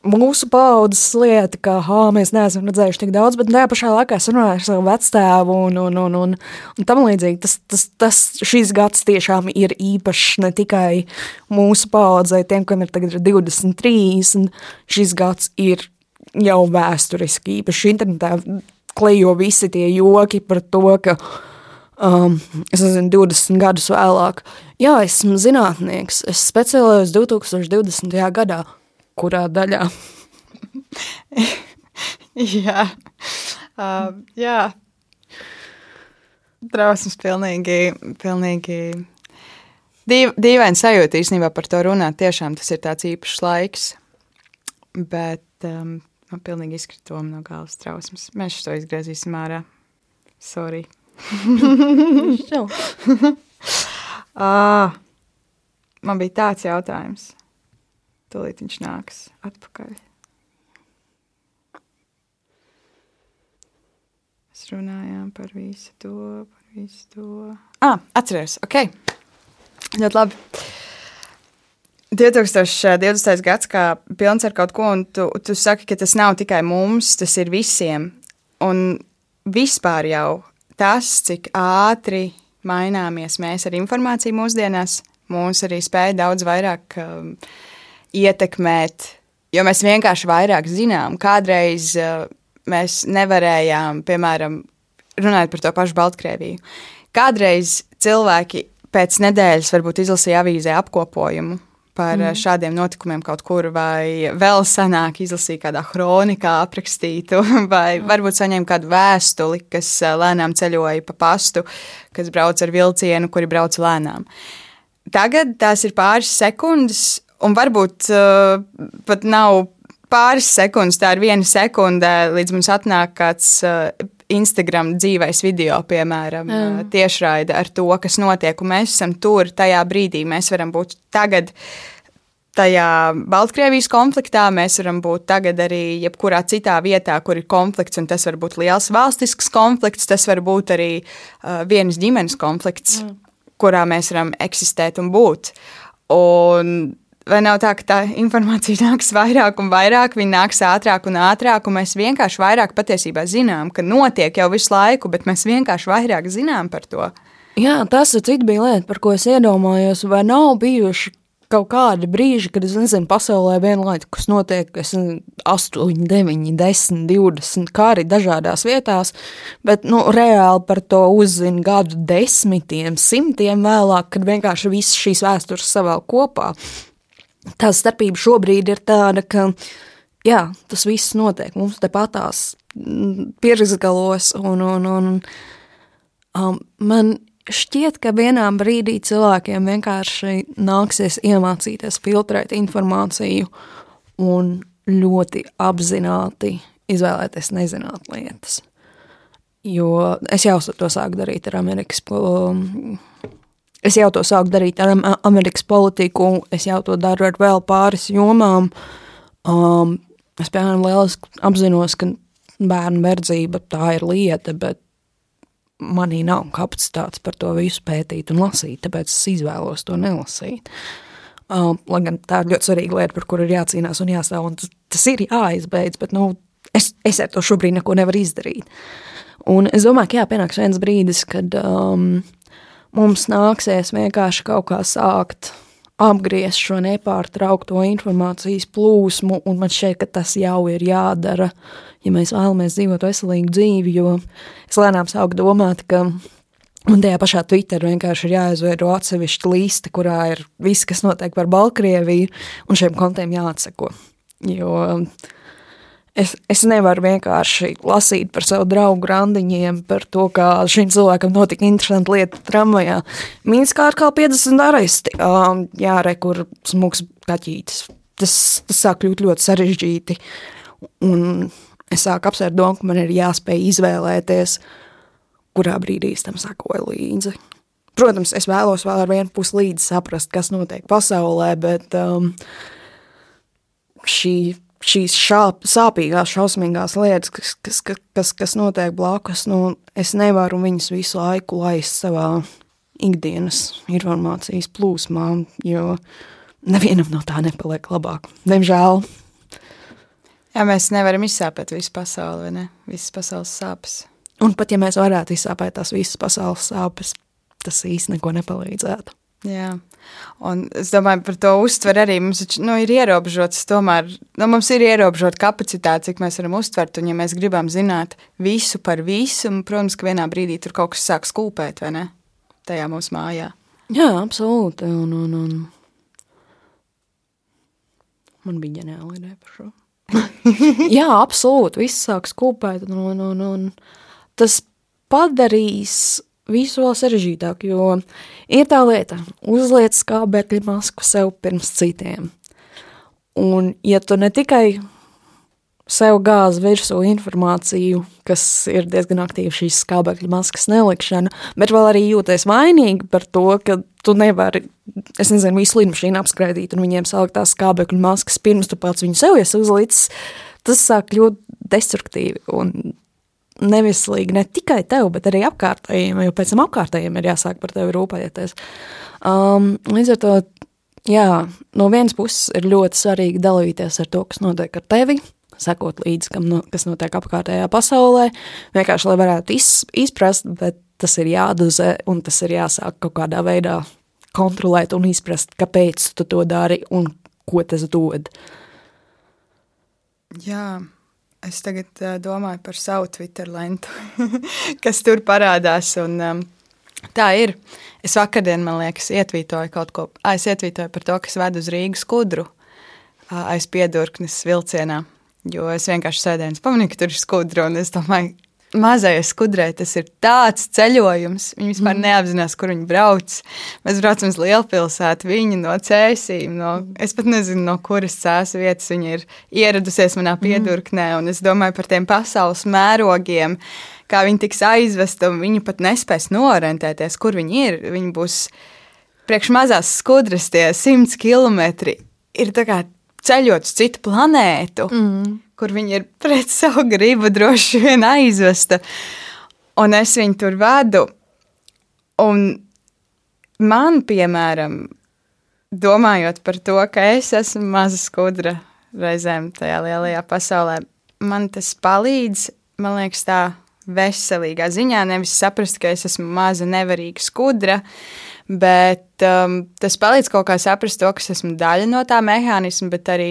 S3: mūsu paudzes lieta, ka ha, mēs neesam redzējuši tik daudz, bet tajā pašā laikā es runāju ar savu vectēvu un, un, un, un, un tam līdzīgi. Tas, tas, tas šis gads tiešām ir īpašs ne tikai mūsu paudzei, tiem, kam ir tagad 23, un šis gads ir jau vēsturiski īpašs. Internetā klejo visi tie joki par to, ka um, es nezinu, 20 gadus vēlāk. Jā, esmu zinātnieks, es specializējos 2020. gadā kurā daļā?
S2: jā, uh, jā. Trausmas pilnīgi, pilnīgi dīv, dīvaini sajūta īstenībā par to runāt. Tiešām tas ir tāds īpašs laiks, bet um, man pilnīgi izkrita no galvas trausmas. Mēs to izgriezīsim ārā. Sorry. ah, man bija tāds jautājums. Tūlīt viņš nāks atpakaļ. Mēs runājām par visu to, par visu to. Ah, atceros, ok. Ļoti labi. 2020. gads, kā pilns ar kaut ko, un tu, tu saki, ka tas nav tikai mums, tas ir visiem. Un vispār jau tas, cik ātri maināmies mēs ar informāciju mūsdienās, mūs arī spēja daudz vairāk um, ietekmēt, jo mēs vienkārši vairāk zinām. Kādreiz uh, mēs nevarējām, piemēram, runāt par to pašu Baltkrieviju. Kādreiz cilvēki pēc nedēļas varbūt izlasīja avīzē apkopojumu par mm. šādiem notikumiem kaut kur, vai vēl senāk izlasīja kādā kronikā aprakstītu, vai varbūt saņēma kādu vēstuli, kas lēnām ceļoja pa pastu, kas brauc ar vilcienu, kuri brauc lēnām. Tagad tās ir pāris sekundes, Un varbūt uh, pat nav pāris sekundes, tā ir viena sekunde, līdz mums atnāk kāds uh, Instagram dzīvais video, piemēram, mm. tiešraide ar to, kas notiek, un mēs esam tur tajā brīdī. Mēs varam būt tagad tajā Baltkrievijas konfliktā, mēs varam būt tagad arī jebkurā citā vietā, kur ir konflikts, un tas var būt liels valstisks konflikts, tas var būt arī uh, vienas ģimenes konflikts, mm. kurā mēs varam eksistēt un būt. Un Vai nav tā, ka tā informācija nāks vairāk un vairāk, viņa nāks ātrāk un ātrāk, un mēs vienkārši vairāk patiesībā zinām, ka notiek jau visu laiku, bet mēs vienkārši vairāk zinām par to.
S3: Jā, tas bija lieta, par ko es iedomājos. Vai nav bijuši kaut kādi brīži, kad es nezinu, pasaulē vienlaikus notiek nezinu, 8, 9, 10, 20 kari dažādās vietās, bet nu, reāli par to uzzina gadu desmitiem, simtiem vēlāk, kad vienkārši visas šīs vēstures savēl kopā tā starpība šobrīd ir tāda, ka jā, tas viss notiek mums tepatās mm, pierakstgalos, un, un, un um, man šķiet, ka vienā brīdī cilvēkiem vienkārši nāksies iemācīties filtrēt informāciju un ļoti apzināti izvēlēties nezināt lietas. Jo es jau to sāku darīt ar Amerikas um, Es jau to sāku darīt ar Amerikas politiku, es jau to daru ar vēl pāris jomām. Um, es, piemēram, lieliski apzinos, ka bērnu verdzība tā ir lieta, bet manī nav kapacitātes par to visu pētīt un lasīt, tāpēc es izvēlos to nelasīt. Um, lai gan tā ir ļoti svarīga lieta, par kuru ir jācīnās un jāstāv, un tas, tas ir jāizbeidz, bet nu, es, es ar to šobrīd neko nevaru izdarīt. Un es domāju, ka jā, pienāks viens brīdis, kad um, mums nāksies vienkārši kaut kā sākt apgriezt šo nepārtraukto informācijas plūsmu, un man šķiet, ka tas jau ir jādara, ja mēs vēlamies dzīvot veselīgu dzīvi, jo es lēnām sāku domāt, ka un tajā pašā Twitter vienkārši ir jāizveido atsevišķa liste, kurā ir viss, kas notiek par Baltkrieviju, un šiem kontiem jāatseko, jo uh, Es, es nevaru vienkārši lasīt par savu draugu randiņiem, par to, kā šim cilvēkam notika interesanta lieta tramvajā. Minskā ir kā 50 aresti, um, jā, re, kur smuks kaķītis. Tas, tas sāk kļūt ļoti sarežģīti, un es sāku apsvērt domu, ka man ir jāspēj izvēlēties, kurā brīdī es tam sakoju līdzi. Protams, es vēlos vēl ar vienu pusi līdzi saprast, kas notiek pasaulē, bet um, šī šīs šāp, sāpīgās, šausmīgās lietas, kas, kas, kas, kas notiek blakus, nu, es nevaru viņus visu laiku laist savā ikdienas informācijas plūsmā, jo nevienam no tā nepaliek labāk. Diemžēl.
S2: Jā, mēs nevaram izsāpēt visu pasauli, vai ne? Visas pasaules sāpes.
S3: Un pat ja mēs varētu izsāpēt tās visas pasaules sāpes, tas īsti neko nepalīdzētu.
S2: Jā. Un es domāju, par to uztver arī mums nu, ir ierobežots. Tomēr nu, mums ir ierobežota kapacitāte, cik mēs varam uztvert. Un, ja mēs gribam zināt visu par visu, un, protams, ka vienā brīdī tur kaut kas sāk skūpēt, vai ne? Tajā mūsu mājā.
S3: Jā, absolūti. Un, un, un... Man bija ģeniāla ideja par šo. Jā, absolūti. Viss sāk skūpēt. Un, un, un tas padarīs visu vēl sarežģītāk, jo ir tā lieta, uzliec skābekļa masku sev pirms citiem. Un, ja tu ne tikai sev gāzi virsū informāciju, kas ir diezgan aktīva šīs skābekļa maskas nelikšana, bet vēl arī jūties vainīgi par to, ka tu nevari, es nezinu, visu lidmašīnu apskraidīt un viņiem salikt tās skābekļa maskas pirms tu pats viņu sev esi uzlicis, tas sāk kļūt destruktīvi un nevislīgi ne tikai tev, bet arī apkārtējiem, jo pēc tam apkārtējiem ir jāsāk par tevi rūpēties. Um, līdz ar to, jā, no vienas puses ir ļoti svarīgi dalīties ar to, kas notiek ar tevi, sekot līdzi, kam no, kas notiek apkārtējā pasaulē, vienkārši, lai varētu iz, izprast, bet tas ir jādozē un tas ir jāsāk kaut kādā veidā kontrolēt un izprast, kāpēc tu to dari un ko tas dod.
S2: Jā, Es tagad uh, domāju par savu Twitter lentu, kas tur parādās. Un, um, tā ir. Es vakardien, man liekas, ietvītoju kaut ko. A, es ietvītoju par to, kas ved uz Rīgas skudru uh, aiz piedurknes vilcienā. Jo es vienkārši sēdēju un pamanīju, ka tur ir skudra. Es domāju, mazajai skudrai tas ir tāds ceļojums. Viņi vispār mm. neapzinās, kur viņi brauc. Mēs braucam uz lielpilsētu, viņa no cēsīm, no, es pat nezinu, no kuras cēsu vietas viņa ir ieradusies manā mhm. piedurknē. Un es domāju par tiem pasaules mērogiem, kā viņi tiks aizvesti, viņi pat nespēs norentēties, kur viņi ir. Viņi būs priekš mazās skudras, tie simts kilometri. Ir tā kā ceļot uz citu planētu. Mm kur viņa ir pret savu gribu droši vien aizvesta. Un es viņu tur vedu. Un man, piemēram, domājot par to, ka es esmu maza skudra reizēm tajā lielajā pasaulē, man tas palīdz, man liekas, tā veselīgā ziņā. Nevis saprast, ka es esmu maza, nevarīga skudra, bet um, tas palīdz kaut kā saprast to, ka es esmu daļa no tā mehānisma, bet arī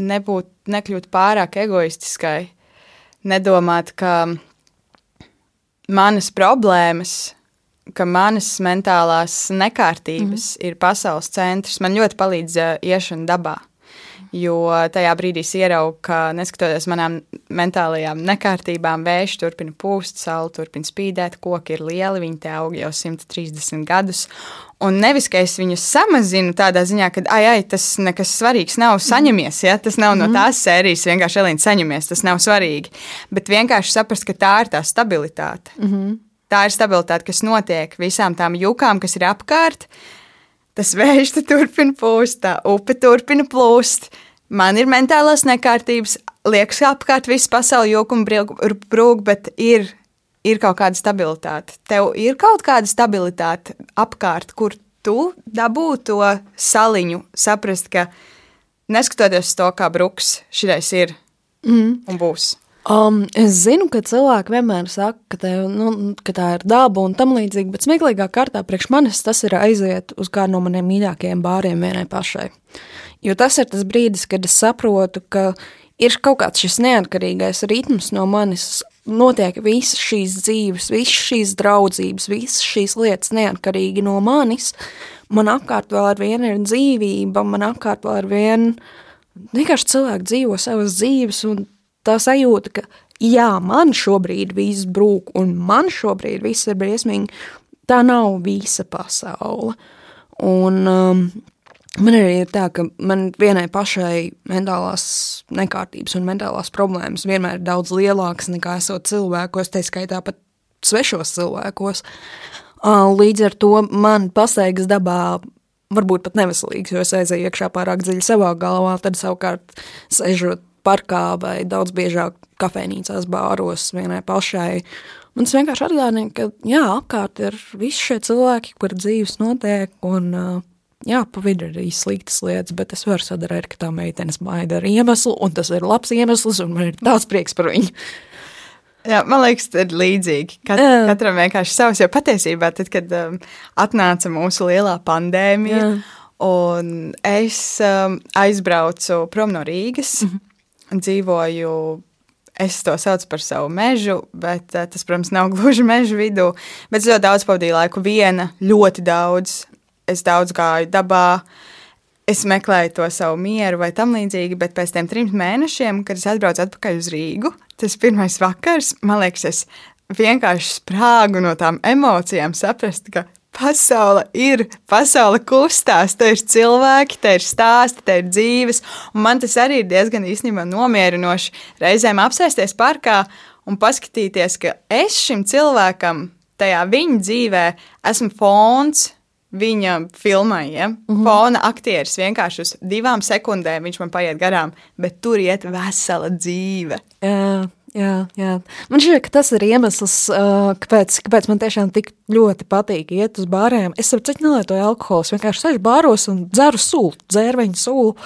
S2: nebūt, nekļūt pārāk egoistiskai. Nedomāt, ka manas problēmas, ka manas mentālās nekārtības mm. ir pasaules centrs. Man ļoti palīdz uh, iešana dabā. Jo tajā brīdī es ieraugu, ka neskatoties manām mentālajām nekārtībām, vējš turpina pūst, saule turpina spīdēt, koki ir lieli, viņi te aug jau 130 gadus. Un nevis, ka es viņus samazinu tādā ziņā, ka, ai, ai, tas nekas svarīgs nav, saņemies, ja tas nav no mhm. tās sērijas, vienkārši Elīna saņemies, tas nav svarīgi. Bet vienkārši saprast, ka tā ir tā stabilitāte. Mm -hmm. Tā ir stabilitāte, kas notiek visām tām jūkām, kas ir apkārt. Tas vējš turpina pūst, tā upe turpina plūst. Man ir mentālās nekārtības, liekas, apkārt viss pasaule jokuma brūk, bet ir ir kaut kāda stabilitāte. Tev ir kaut kāda stabilitāte apkārt, kur tu dabū to saliņu, saprast, ka neskatoties to, kā bruks, šis ir mm. un būs.
S3: Um, es zinu, ka cilvēki vienmēr saka, ka, tev, nu, ka tā ir daba un tam līdzīgi, bet smieklīgā kārtā priekš manis tas ir aiziet uz kādu no maniem mīļākajiem bāriem vienai pašai. Jo tas ir tas brīdis, kad es saprotu, ka ir kaut kāds šis neatkarīgais ritms no manis, notiek visas šīs dzīves, visas šīs draudzības, visas šīs lietas neatkarīgi no manis. Man apkārt vēl ar vienu ir dzīvība, man apkārt vēl ar vienu vienkārši cilvēki dzīvo savas dzīves, un tā sajūta, ka jā, man šobrīd viss brūk, un man šobrīd viss ir briesmīgi, tā nav visa pasaule. Un um, man arī ir tā, ka man vienai pašai mentālās nekārtības un mentālās problēmas vienmēr ir daudz lielākas nekā esot cilvēkos, tā skaitā pat svešos cilvēkos. Uh, līdz ar to man pastaigas dabā varbūt pat neveselīgs, jo es aizēju iekšā pārāk dziļi savā galvā, tad savukārt sežot parkā vai daudz biežāk kafejnīcās, bāros vienai pašai. Man tas vienkārši atgādina, ka jā, apkārt ir visi šie cilvēki, kur dzīves notiek, un jā, pa vidu ir arī sliktas lietas, bet es varu sadarīt, ka tā meitenes maida ar iemeslu, un tas ir labs iemesls, un man ir tāds prieks par viņu.
S2: Jā, man liekas, tas ir līdzīgi. Kat, Jā. katram vienkārši savs, jo patiesībā tad, kad um, atnāca mūsu lielā pandēmija, Jā. un es um, aizbraucu prom no Rīgas, mm -hmm. dzīvoju. Es to saucu par savu mežu, bet uh, tas, protams, nav gluži meža vidū. Bet es ļoti daudz pavadīju laiku viena, ļoti daudz. Es daudz gāju dabā, es meklēju to savu mieru vai tam līdzīgi, bet pēc tam trim mēnešiem, kad es atbraucu atpakaļ uz Rīgu, tas pirmais vakars, man liekas, es vienkārši sprāgu no tām emocijām, saprast, ka pasaule ir, pasaule kustās, te ir cilvēki, te ir stāsti, te ir dzīves, un man tas arī ir diezgan īstenībā nomierinoši reizēm apsēsties parkā un paskatīties, ka es šim cilvēkam tajā viņa dzīvē esmu fons, viņa filmai. Ja? Mm -hmm. Fona aktieris vienkārši uz divām sekundēm viņš man paiet garām, bet tur iet vesela dzīve.
S3: Jā. Jā, jā. Man šķiet, ka tas ir iemesls, uh, kāpēc, kāpēc man tiešām tik ļoti patīk iet uz bāriem. Es saprotu, nelietoju alkoholu. Vienkārši sēžu bāros un dzeru sulu, dzērveņu sulu.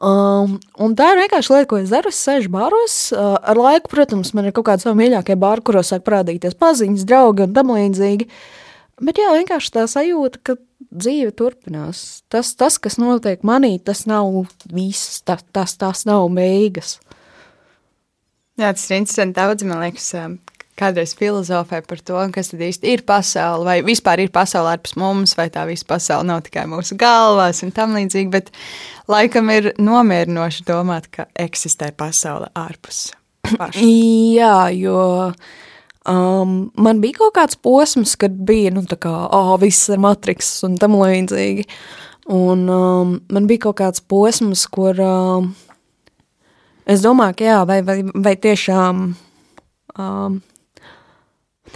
S3: Um, un tā ir vienkārši lieta, ko es daru. Es sēžu bāros. Uh, ar laiku, protams, man ir kaut kādi savi mīļākie bāri, kuros sāk parādīties paziņas, draugi un tam līdzīgi. Uh, Bet jā, vienkārši tā sajūta, ka dzīve turpinās. Tas, tas kas notiek manī, tas nav viss, tas, tas, tas nav beigas.
S2: Jā, tas ir interesanti. Daudz, man liekas, kādreiz filozofē par to, kas tad īsti ir pasaule, vai vispār ir pasaule ārpus mums, vai tā visa pasaule nav tikai mūsu galvās un tam līdzīgi, bet laikam ir nomierinoši domāt, ka eksistē pasaule ārpus paša.
S3: Jā, jo Um, man bija kaut kāds posms, kad bija nu, tā kā, oh, viss ir matriks un tam līdzīgi. Un um, man bija kaut kāds posms, kur um, es domāju, ka jā, vai, vai, vai tiešām um,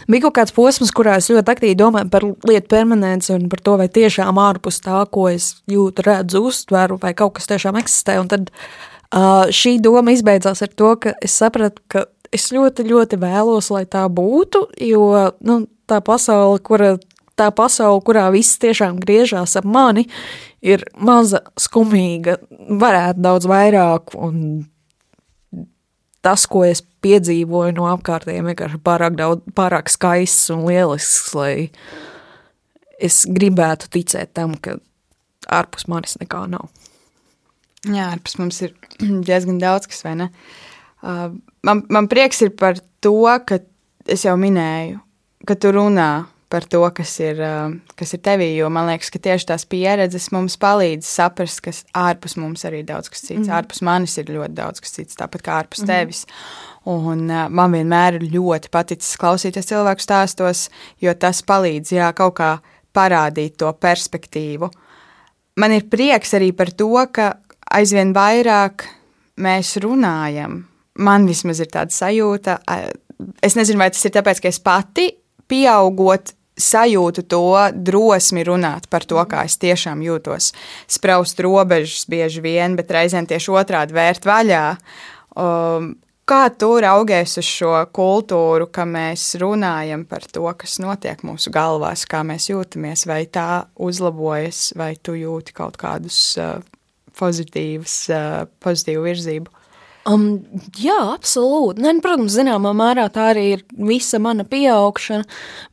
S3: bija kaut kāds posms, kurā es ļoti aktīvi domāju par lietu permanenci un par to, vai tiešām ārpus tā, ko es jūtu, redzu, uztveru, vai kaut kas tiešām eksistē. Un tad uh, šī doma izbeidzās ar to, ka es sapratu, ka es ļoti, ļoti vēlos, lai tā būtu, jo nu, tā pasaule, kura, tā pasaule, kurā viss tiešām griežās ap mani, ir maza, skumīga, varētu daudz vairāk, un tas, ko es piedzīvoju no apkārtējiem, vienkārši pārāk, daudz, pārāk skaists un lielisks, lai es gribētu ticēt tam, ka ārpus manis nekā nav.
S2: Jā, ārpus mums ir diezgan daudz kas, vai ne? Uh, man, man prieks ir par to, ka es jau minēju, ka tu runā par to, kas ir, kas ir tevī. Jo man liekas, ka tieši tās pieredzes mums palīdz saprast, ka ārpus mums arī ir daudz kas cits. Mm. Ārpus manis ir ļoti daudz kas cits, tāpat kā ārpus mm. tevis. Un uh, man vienmēr ļoti paticis klausīties cilvēku stāstos, jo tas palīdz jā, kaut kā parādīt to perspektīvu. Man ir prieks arī par to, ka aizvien vairāk mēs runājam man vismaz ir tāda sajūta. Es nezinu, vai tas ir tāpēc, ka es pati pieaugot sajūtu to drosmi runāt par to, kā es tiešām jūtos. Spraust robežas bieži vien, bet reizēm tieši otrādi vērt vaļā. Um, kā tu raugies uz šo kultūru, ka mēs runājam par to, kas notiek mūsu galvās, kā mēs jūtamies, vai tā uzlabojas, vai tu jūti kaut kādus uh, pozitīvus, uh, pozitīvu virzību?
S3: Um, jā, absolūti. Ne, nu, protams, zināmā mērā tā arī ir visa mana pieaugšana.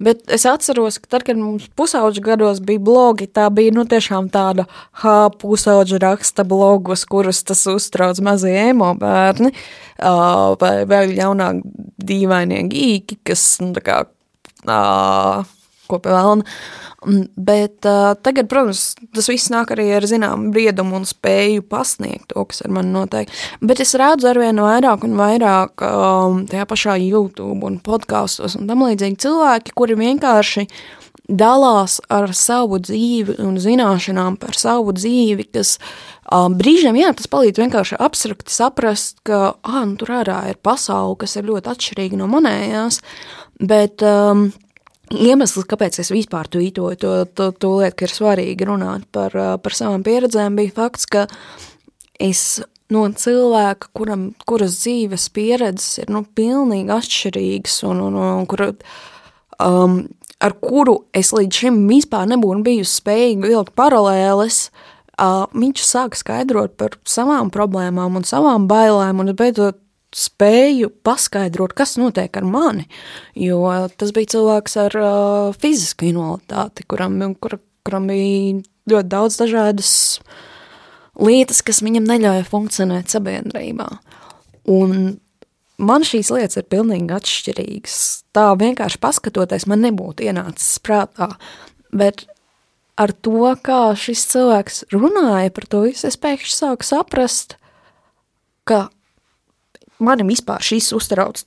S3: Bet es atceros, ka tad, kad mums pusauģa gados bija blogi, tā bija nu, tiešām tāda ha, pusauģa raksta blogus, kurus tas uztrauc mazie emo bērni. Uh, vai vēl jaunāk dīvainie gīki, kas nu, kā, uh, ko pie vēlna. Mm, bet uh, tagad, protams, tas viss nāk arī ar zināmu briedumu un spēju pasniegt to, kas ar mani notiek. Bet es redzu arvien vairāk un vairāk um, tajā pašā YouTube un podkāstos un tam līdzīgi cilvēki, kuri vienkārši dalās ar savu dzīvi un zināšanām par savu dzīvi, kas um, brīžiem, jā, tas palīdz vienkārši abstrakti saprast, ka, ah, nu tur ārā ir pasaule, kas ir ļoti atšķirīga no manējās, bet um, Iemesls, kāpēc es vispār tvītoju to, to, to lietu, ka ir svarīgi runāt par, par savām pieredzēm, bija fakts, ka es no cilvēka, kuram, kuras dzīves pieredzes ir nu, pilnīgi atšķirīgas un, un, un kur, um, ar kuru es līdz šim vispār nebūtu bijusi spējīga vilkt paralēles, uh, viņš sāka skaidrot par savām problēmām un savām bailēm, un beidzot spēju paskaidrot, kas notiek ar mani. Jo tas bija cilvēks ar uh, fizisku invaliditāti, kuram, kur, kuram bija ļoti daudz dažādas lietas, kas viņam neļauja funkcionēt sabiedrībā. Un man šīs lietas ir pilnīgi atšķirīgas. Tā vienkārši paskatoties, man nebūtu ienācis prātā. Bet ar to, kā šis cilvēks runāja par to visu, es pēkšņi sāku saprast, ka mani vispār šis uztrauc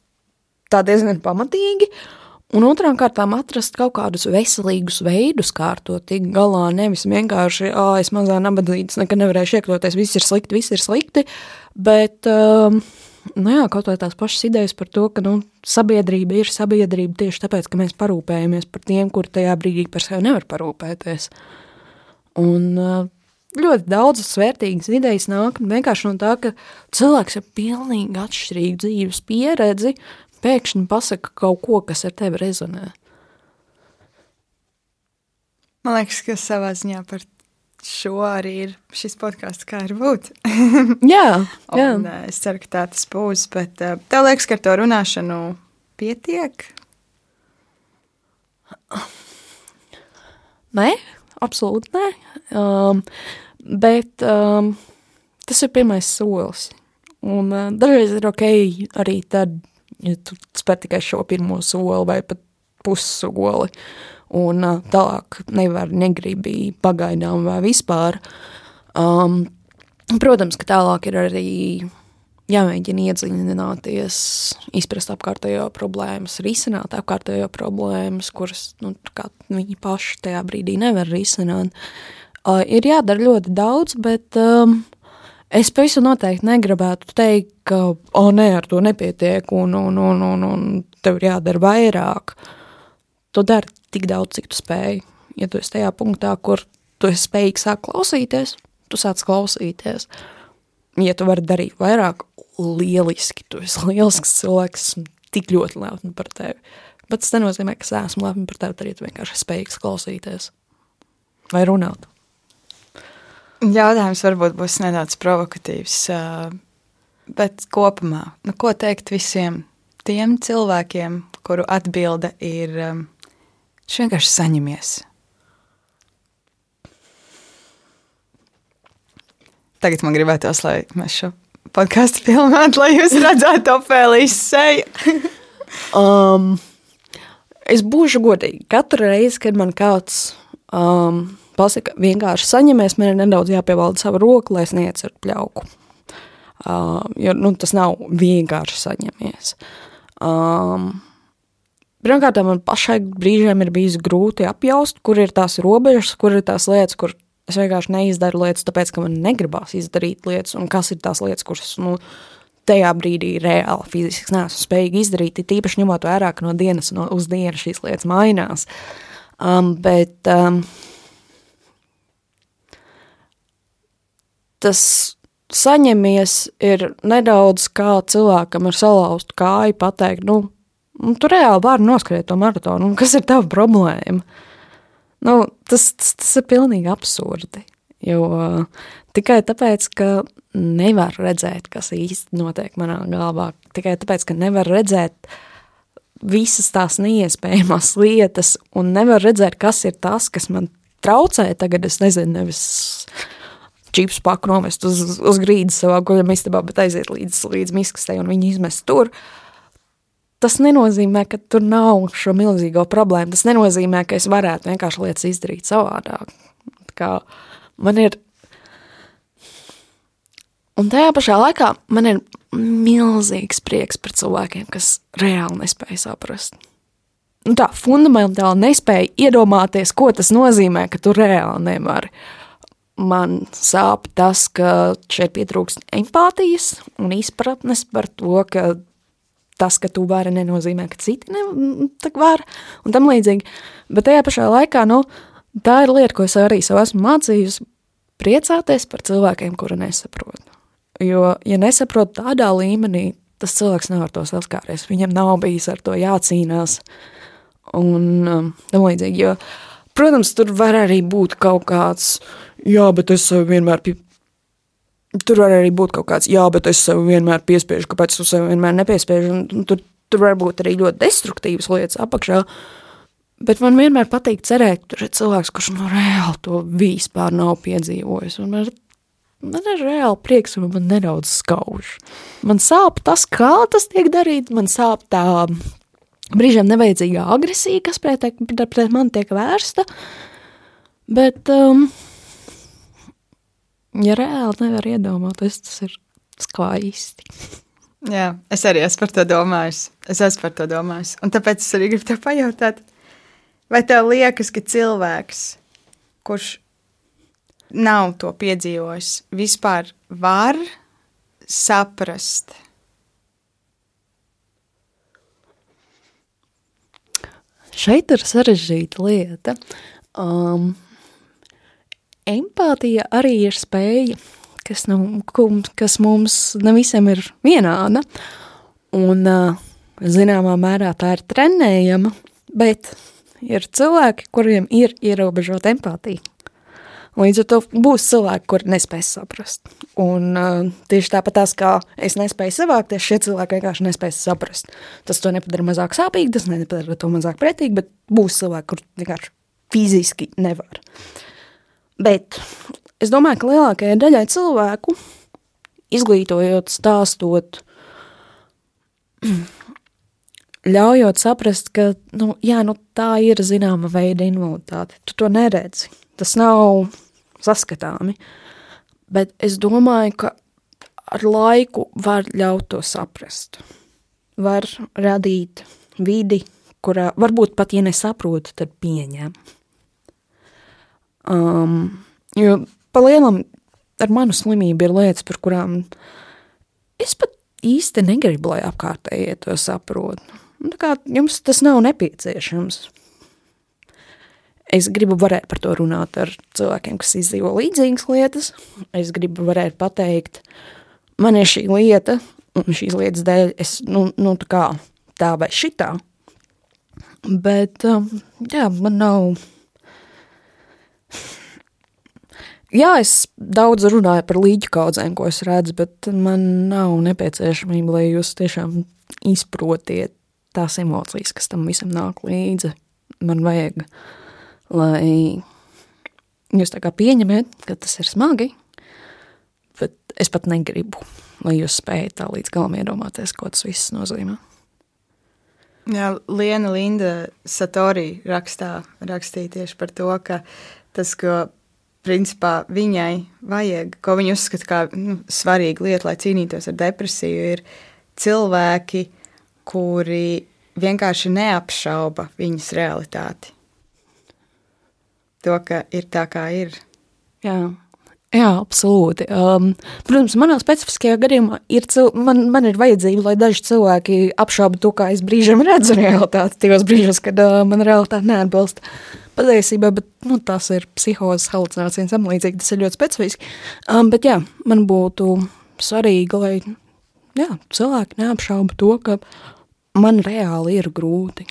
S3: tā diezgan pamatīgi, un otrām kārtām atrast kaut kādus veselīgus veidus, kā ar to tikt galā, nevis vienkārši, ā, es mazā nabadzīgs, nekad nevarēšu iekļauties, viss ir slikti, viss ir slikti, bet, um, nu jā, kaut vai tās pašas idejas par to, ka, nu, sabiedrība ir sabiedrība tieši tāpēc, ka mēs parūpējamies par tiem, kuri tajā brīdī par sevi nevar parūpēties. Un uh, ļoti daudzas vērtīgas idejas nāk vienkārši no tā, ka cilvēks ar pilnīgi atšķirīgu dzīves pieredzi pēkšņi pasaka kaut ko, kas ar tevi rezonē.
S2: Man liekas, ka savā ziņā par šo arī ir šis podkāsts, kā ir būt.
S3: jā, jā.
S2: Un, es ceru, ka tā tas būs, bet tev liekas, ka ar to runāšanu pietiek?
S3: Nē, absolūti nē. Um, bet um, tas ir pirmais solis. Un uh, dažreiz ir ok arī tad, ja tu spēr tikai šo pirmo soli vai pat pussoli. Un uh, tālāk nevar, negribi pagaidām vai vispār. Um, protams, ka tālāk ir arī jāmēģina iedziļināties, izprast apkārtējo problēmas, risināt apkārtējo problēmas, kuras nu, viņi paši tajā brīdī nevar risināt. Uh, ir jādara ļoti daudz, bet um, es pavisam noteikti negribētu teikt, ka, oh, nē, ar to nepietiek, un, un, un, un, un tev ir jādara vairāk. Tu dari tik daudz, cik tu spēj. Ja tu esi tajā punktā, kur tu esi spējīgs sākt klausīties, tu sāc klausīties. Ja tu vari darīt vairāk, lieliski. Tu esi lielisks cilvēks, esmu tik ļoti lepna par tevi. Bet tas nenozīmē, ka es esmu lepna par tevi, tad tu vienkārši spējīgs klausīties vai runāt.
S2: Jautājums varbūt būs nedaudz provokatīvs, bet kopumā, nu, ko teikt visiem tiem cilvēkiem, kuru atbilde ir viņš vienkārši saņemies? Tagad man gribētos, lai mēs šo podkāstu filmētu, lai jūs redzētu Opēlijas seju.
S3: um, es būšu godīgi. Katru reizi, kad man kāds um, pasaka, vienkārši saņemies, man ir nedaudz jāpievalda sava roka, lai es neieceru pļauku. Uh, jo nu, tas nav vienkārši saņemies. Um, Pirmkārt, man pašai brīžiem ir bijis grūti apjaust, kur ir tās robežas, kur ir tās lietas, kur Es vienkārši neizdaru lietas, tāpēc, ka man negribās izdarīt lietas, un kas ir tās lietas, kuras, nu, tajā brīdī reāli fiziski neesmu spējīgi izdarīt, tīpaši ņemot vērā, ka no dienas no, uz dienu šīs lietas mainās. Um, bet um, tas saņemies ir nedaudz kā cilvēkam ar salauztu kāju pateikt, nu tu reāli vari noskriet to maratonu, un kas ir tava problēma? Nu, tas, tas, tas ir pilnīgi absurdi. Jo uh, tikai tāpēc, ka nevar redzēt, kas īsti notiek manā galvā, tikai tāpēc, ka nevar redzēt visas tās neiespējamās lietas un nevar redzēt, kas ir tas, kas man traucē tagad, es nezinu, nevis čips paku novest uz, uz grīdas savā guļam istabā, bet aiziet līdz, līdz miskastei un viņu izmest tur. Tas nenozīmē, ka tur nav šo milzīgo problēmu. Tas nenozīmē, ka es varētu vienkārši lietas izdarīt savādāk. Kā man ir. Un tajā pašā laikā man ir milzīgs prieks par cilvēkiem, kas reāli nespēja saprast. Nu tā fundamentāli nespēja iedomāties, ko tas nozīmē, ka tu reāli nevari man sāp tas, ka šeit pietrūkst empātijas un izpratnes par to, ka tas, ka tu vari, nenozīmē, ka citi ne, var, un tam līdzīgi. Bet tajā pašā laikā, nu, tā ir lieta, ko es arī sev esmu mācījusi, priecāties par cilvēkiem, kuri nesaprot. Jo, ja nesaprot tādā līmenī, tas cilvēks nevar to saskāries, viņam nav bijis ar to jācīnās, un um, tam līdzīgi, jo, protams, tur var arī būt kaut kāds, jā, bet es vienmēr. Tur var arī būt kaut kāds, jā, bet es sev vienmēr piespiežu, kāpēc tu sev vienmēr nepiespieži. Un tur, tur var būt arī ļoti destruktīvas lietas apakšā. Bet man vienmēr patīk cerēt, ka tur ir cilvēks, kurš no reāli to vispār nav piedzīvojis. Un man, man ir reāli prieks, un man nedaudz skauž. Man sāp tas, kā tas tiek darīts, man sāp tā brīžiem nevajadzīgā agresija, kas pret, pret mani tiek vērsta. Bet um, ja reāli nevar iedomāties, tas ir skaisti.
S2: Jā, es arī esmu par to domājis. Es esmu par to domājis. Un tāpēc es arī gribu te pajautāt, vai tev liekas, ka cilvēks, kurš nav to piedzīvojis, vispār var saprast?
S3: Šeit ir sarežģīta lieta. Um, empātija arī ir spēja, kas, nu, kas mums ne visiem ir vienāda. Un, zināmā mērā tā ir trenējama, bet ir cilvēki, kuriem ir ierobežota empātija. Līdz ar to būs cilvēki, kuri nespēs saprast. Un uh, tieši tāpat tās, kā es nespēju savākties, šie cilvēki vienkārši nespēs saprast. Tas to nepadara mazāk sāpīgi, tas nepadara to mazāk pretīgi, bet būs cilvēki, kur vienkārši fiziski nevar. Uh, Bet es domāju, ka lielākajai daļai cilvēku, izglītojot, stāstot, ļaujot saprast, ka nu, jā, nu, tā ir zināma veida invaliditāte. Tu to neredzi. Tas nav saskatāmi. Bet es domāju, ka ar laiku var ļaut to saprast. Var radīt vidi, kurā varbūt pat, ja nesaprotu, tad pieņem. Um, jo pa lielam ar manu slimību ir lietas, par kurām es pat īsti negribu, lai apkārtējie to saprot. Un tā kā jums tas nav nepieciešams. Es gribu varēt par to runāt ar cilvēkiem, kas izdzīvo līdzīgas lietas. Es gribu varēt pateikt, man ir šī lieta, un šīs lietas dēļ es, nu, nu tā kā tā vai šitā. Bet, um, jā, man nav Jā, es daudz runāju par līķu kaudzēm, ko es redzu, bet man nav nepieciešamība, lai jūs tiešām izprotiet tās emocijas, kas tam visam nāk līdzi. Man vajag, lai jūs tā kā pieņemiet, ka tas ir smagi, bet es pat negribu, lai jūs spējat tā līdz galam iedomāties, ko tas viss nozīmē.
S2: Jā, Liena Linda Satori rakstā, rakstīja tieši par to, ka tas, ko principā viņai vajag, ko viņa uzskata kā nu, svarīgu lietu, lai cīnītos ar depresiju, ir cilvēki, kuri vienkārši neapšauba viņas realitāti. To, ka ir tā, kā ir.
S3: Jā. Jā, absolūti. Um, protams, manā specifiskajā gadījumā ir, man, man ir vajadzība, lai daži cilvēki apšauba to, kā es brīžiem redzu realitāti, tajos brīžos, kad uh, man realitāte neatbilst patiesībā, bet nu, tās ir psihozes halucinācijas, tam līdzīgi tas ir ļoti specifiski. Um, bet jā, man būtu svarīgi, lai jā, cilvēki neapšauba to, ka man reāli ir grūti.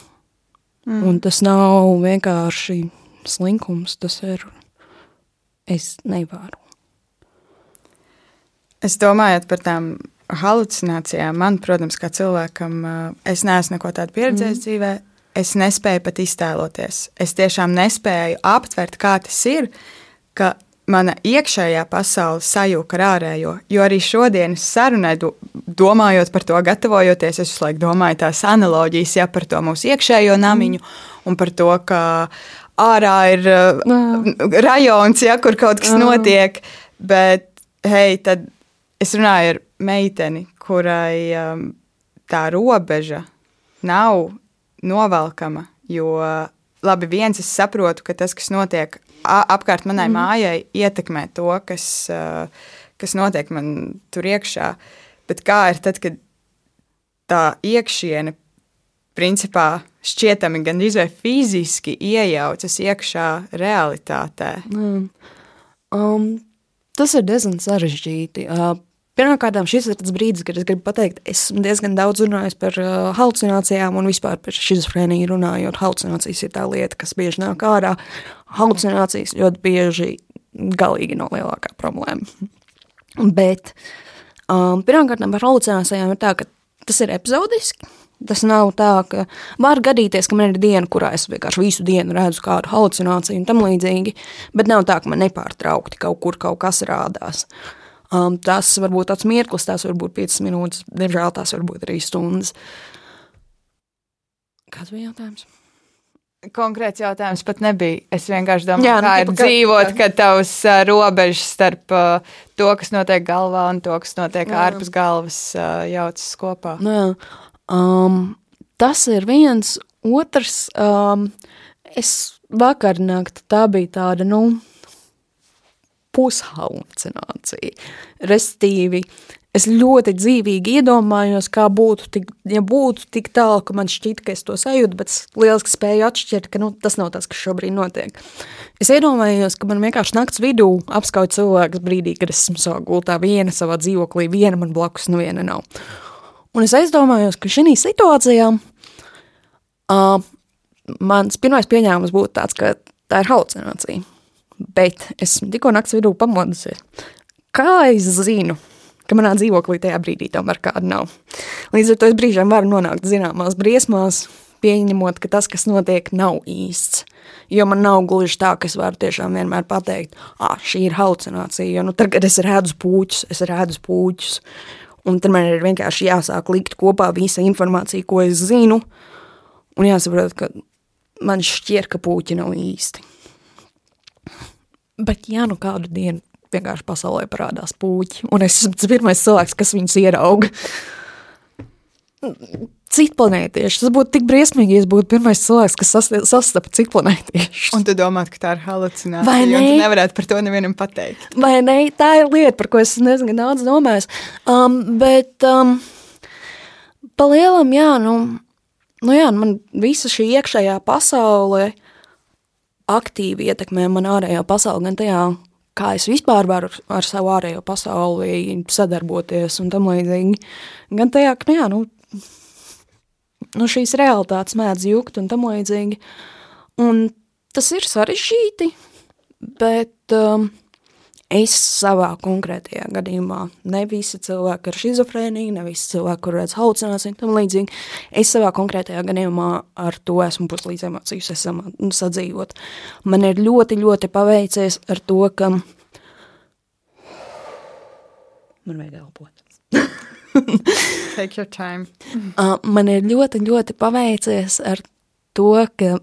S3: Mm. Un tas nav vienkārši slinkums, tas ir es nevaru.
S2: Es domāju par tām halucinācijām. Man, protams, kā cilvēkam, es neesmu neko tādu pieredzējis mm. dzīvē. Es nespēju pat iztēloties. Es tiešām nespēju aptvert, kā tas ir, ka mana iekšējā pasaule sajūta ar ārējo. Jo arī šodienas sarunai, domājot par to, gatavojoties, es visu laiku domāju tās analoģijas ja, par to mūsu iekšējo namiņu mm. un par to, ka ārā ir uh, rajons, ja, kur kaut kas notiek. Bet, hei, tad es runāju ar meiteni, kurai um, tā robeža nav novelkama. Jo labi, viens es saprotu, ka tas, kas notiek apkārt manai mm. mājai, ietekmē to, kas, kas notiek man tur iekšā. Bet kā ir tad, kad tā iekšiene principā šķietami gandrīz vai fiziski iejaucas iekšā realitātē?
S3: Mm. Um, tas ir diezgan sarežģīti. Uh, Pirmkārt, šis ir tas brīdis, kad es gribu pateikt, es diezgan daudz runāju par uh, halucinācijām un vispār par schizofrēniju runājot. Halucinācijas ir tā lieta, kas bieži nāk ārā. Halucinācijas ļoti bieži galīgi nav lielākā problēma. Bet um, pirmkārt, par halucinācijām ir tā, ka tas ir epizodiski. Tas nav tā, ka var gadīties, ka man ir diena, kurā es vienkārši visu dienu redzu kādu halucināciju un tam līdzīgi, bet nav tā, ka man nepārtraukti kaut kur kaut kas rādās. Uh, Um, tas var būt tāds mirklis, tās var būt 5 minūtes, diemžēl tās var būt arī stundas. Kāds bija jautājums?
S2: Konkrēts jautājums pat nebija. Es vienkārši domāju, Jā, nu, kā ir ka, dzīvot, ka tavs uh, robežas starp uh, to, kas notiek galvā un to, kas notiek jā. ārpus galvas, uh, jaucas kopā.
S3: Nu, jā. um, tas ir viens. Otrs, um, es vakar naktī tā bija tāda, nu, pushalucinācija. Restīvi, es ļoti dzīvīgi iedomājos, kā būtu, tik, ja būtu tik tālu, ka man šķiet, ka es to sajūtu, bet es lieliski spēju atšķirt, ka nu, tas nav tas, kas šobrīd notiek. Es iedomājos, ka man vienkārši nakts vidū apskauj cilvēks brīdī, kad es esmu savā gultā viena savā dzīvoklī, viena man blakus, nu viena nav. Un es aizdomājos, ka šī situācijā uh, mans pirmais pieņēmums būtu tāds, ka tā ir halucinācija bet esmu tikko naktas vidū pamodusies. Kā es zinu, ka manā dzīvoklī tajā brīdī tomēr kāda nav? Līdz ar to es brīžiem varu nonākt zināmās briesmās, pieņemot, ka tas, kas notiek, nav īsts. Jo man nav gluži tā, ka es varu tiešām vienmēr pateikt, ah, šī ir halucinācija. Jo nu, tagad es redzu puķus, es redzu puķus. Un tad man ir vienkārši jāsāk likt kopā visa informācija, ko es zinu. Un jāsaprot, ka man šķiet, ka puķi nav īsti. Bet, ja nu kādu dienu vienkārši pasaulē parādās puķi, un es esmu tas pirmais cilvēks, kas viņus ierauga, citplanētieši. Tas būtu tik briesmīgi, ja es būtu pirmais cilvēks, kas sastapa citplanētiešus.
S2: Un tu domā, ka tā ir halucinācija. Vai ne? Tu nevarētu par to nevienam pateikt.
S3: Vai ne? Tā ir lieta, par ko es nezinu daudz domājis. Um, bet um, pa lielam, jā, nu, nu jā, man visa šī iekšējā pasaule – aktīvi ietekmē man ārējo pasauli, gan tajā, kā es vispār varu ar savu ārējo pasauli sadarboties un tam līdzīgi, gan tajā, ka, jā, nu, nu šīs realitātes mēdz jukt un tam līdzīgi. Un tas ir sarežģīti, bet um, Es savā konkrētajā gadījumā, ne visi cilvēki ar schizofrēniju, ne visi cilvēki, kur redz halucināciju, tam līdzīgi. Es savā konkrētajā gadījumā ar to esmu puslīdz emocijas esam nu, sadzīvot. Man ir ļoti, ļoti paveicies ar to, ka man vajag elpot.
S2: Take your time.
S3: man ir ļoti, ļoti paveicies ar to, ka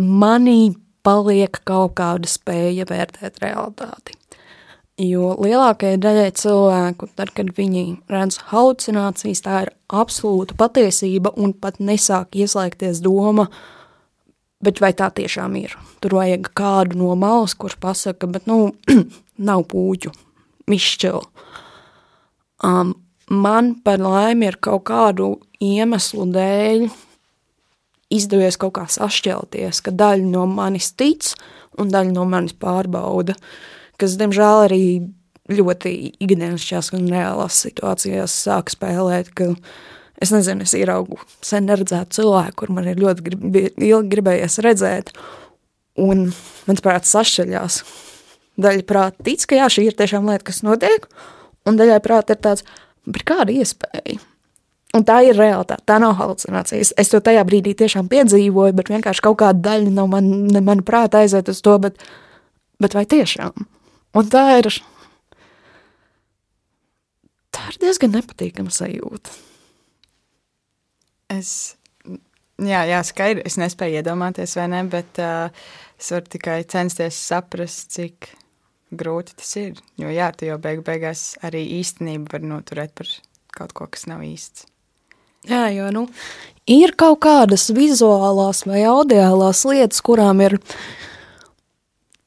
S3: manī paliek kaut kāda spēja vērtēt realitāti. Jo lielākajai daļai cilvēku, tad, kad viņi redz halucinācijas, tā ir absolūta patiesība un pat nesāk ieslēgties doma, bet vai tā tiešām ir? Tur vajag kādu no malas, kurš pasaka, bet, nu, nav pūķu, mišķilu. Um, man par laimi ir kaut kādu iemeslu dēļ izdevies kaut kā sašķelties, ka daļa no manis tic un daļa no manis pārbauda. Uh, kas, diemžēl, arī ļoti ikdienišķās un reālās situācijās sāk spēlēt, es nezinu, es ieraugu sen neredzētu cilvēku, kur man ir ļoti grib, ilgi gribējies redzēt, un mans prāts sašķeļās. Daļa prāta tic, ka jā, šī ir tiešām lieta, kas notiek, un daļai prāta ir tāds, bet kāda iespēja? Un tā ir realitāte, tā nav halucinācijas. Es to tajā brīdī tiešām piedzīvoju, bet vienkārši kaut kāda daļa no man, ne mana prāta aiziet uz to, bet, bet vai tiešām? Un tā ir, tā ir diezgan nepatīkama sajūta.
S2: Es, jā, jā skaidri, es nespēju iedomāties, vai ne, bet uh, es varu tikai censties saprast, cik grūti tas ir. Jo jā, tu jau beigu beigās arī īstenību var noturēt par kaut ko, kas nav īsts.
S3: Jā, jo nu, ir kaut kādas vizuālās vai audiālās lietas, kurām ir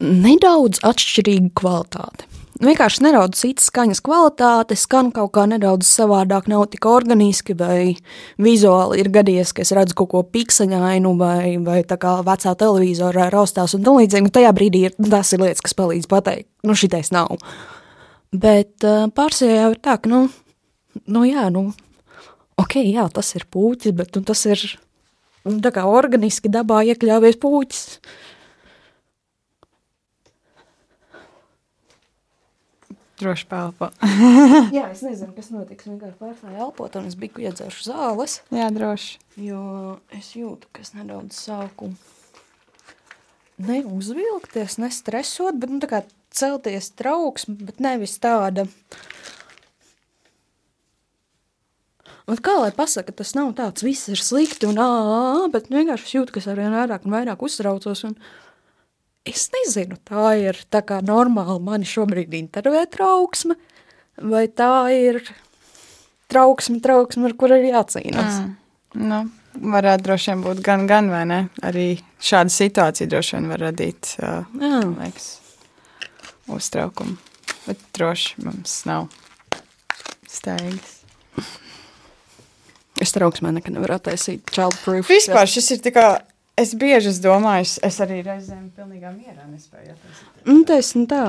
S3: nedaudz atšķirīga kvalitāte. Vienkārši nedaudz citas skaņas kvalitāte, skan kaut kā nedaudz savādāk, nav tik organiski, vai vizuāli ir gadījies, ka es redzu kaut ko pikseņainu, vai, vai tā kā vecā televizorā raustās un tam līdzīgi. Tajā brīdī ir, tas ir lietas, kas palīdz pateikt, nu šitais nav. Bet uh, pārsvarā jau ir tā, ka, nu, nu jā, nu, ok, jā, tas ir puķis, bet nu, tas ir nu, tā kā organiski dabā iekļāvies puķis.
S2: Droši pelpo.
S3: jā, es nezinu, kas notiks. Vienkārši pārstāju elpot, un es biju iedzeršu zāles.
S2: jā, droši.
S3: Jo es jūtu, ka es nedaudz sāku neuzvilkties, nestresot, bet nu, tā kā celties trauksmi, bet nevis tāda Un kā lai pasaka, tas nav tāds, viss ir slikti un ā, bet vienkārši es jūtu, ka es arvien vairāk un vairāk uztraucos. Un es nezinu, tā ir tā kā normāli mani šobrīd intervē trauksme, vai tā ir trauksme, trauksme, ar kur ir jācīnās.
S2: Mm. Nu, varētu droši vien būt gan, gan, vai ne? Arī šāda situācija droši vien var radīt, uh, liekas, uztraukumu. Bet droši mums nav steigas.
S3: Es trauksmē nekad nevaru attaisīt child proof.
S2: Vispār šis ir tā kā, es bieži es domāju, es arī reizēm pilnīgā mierā nespēju attaisīt.
S3: Nu, taisn tā.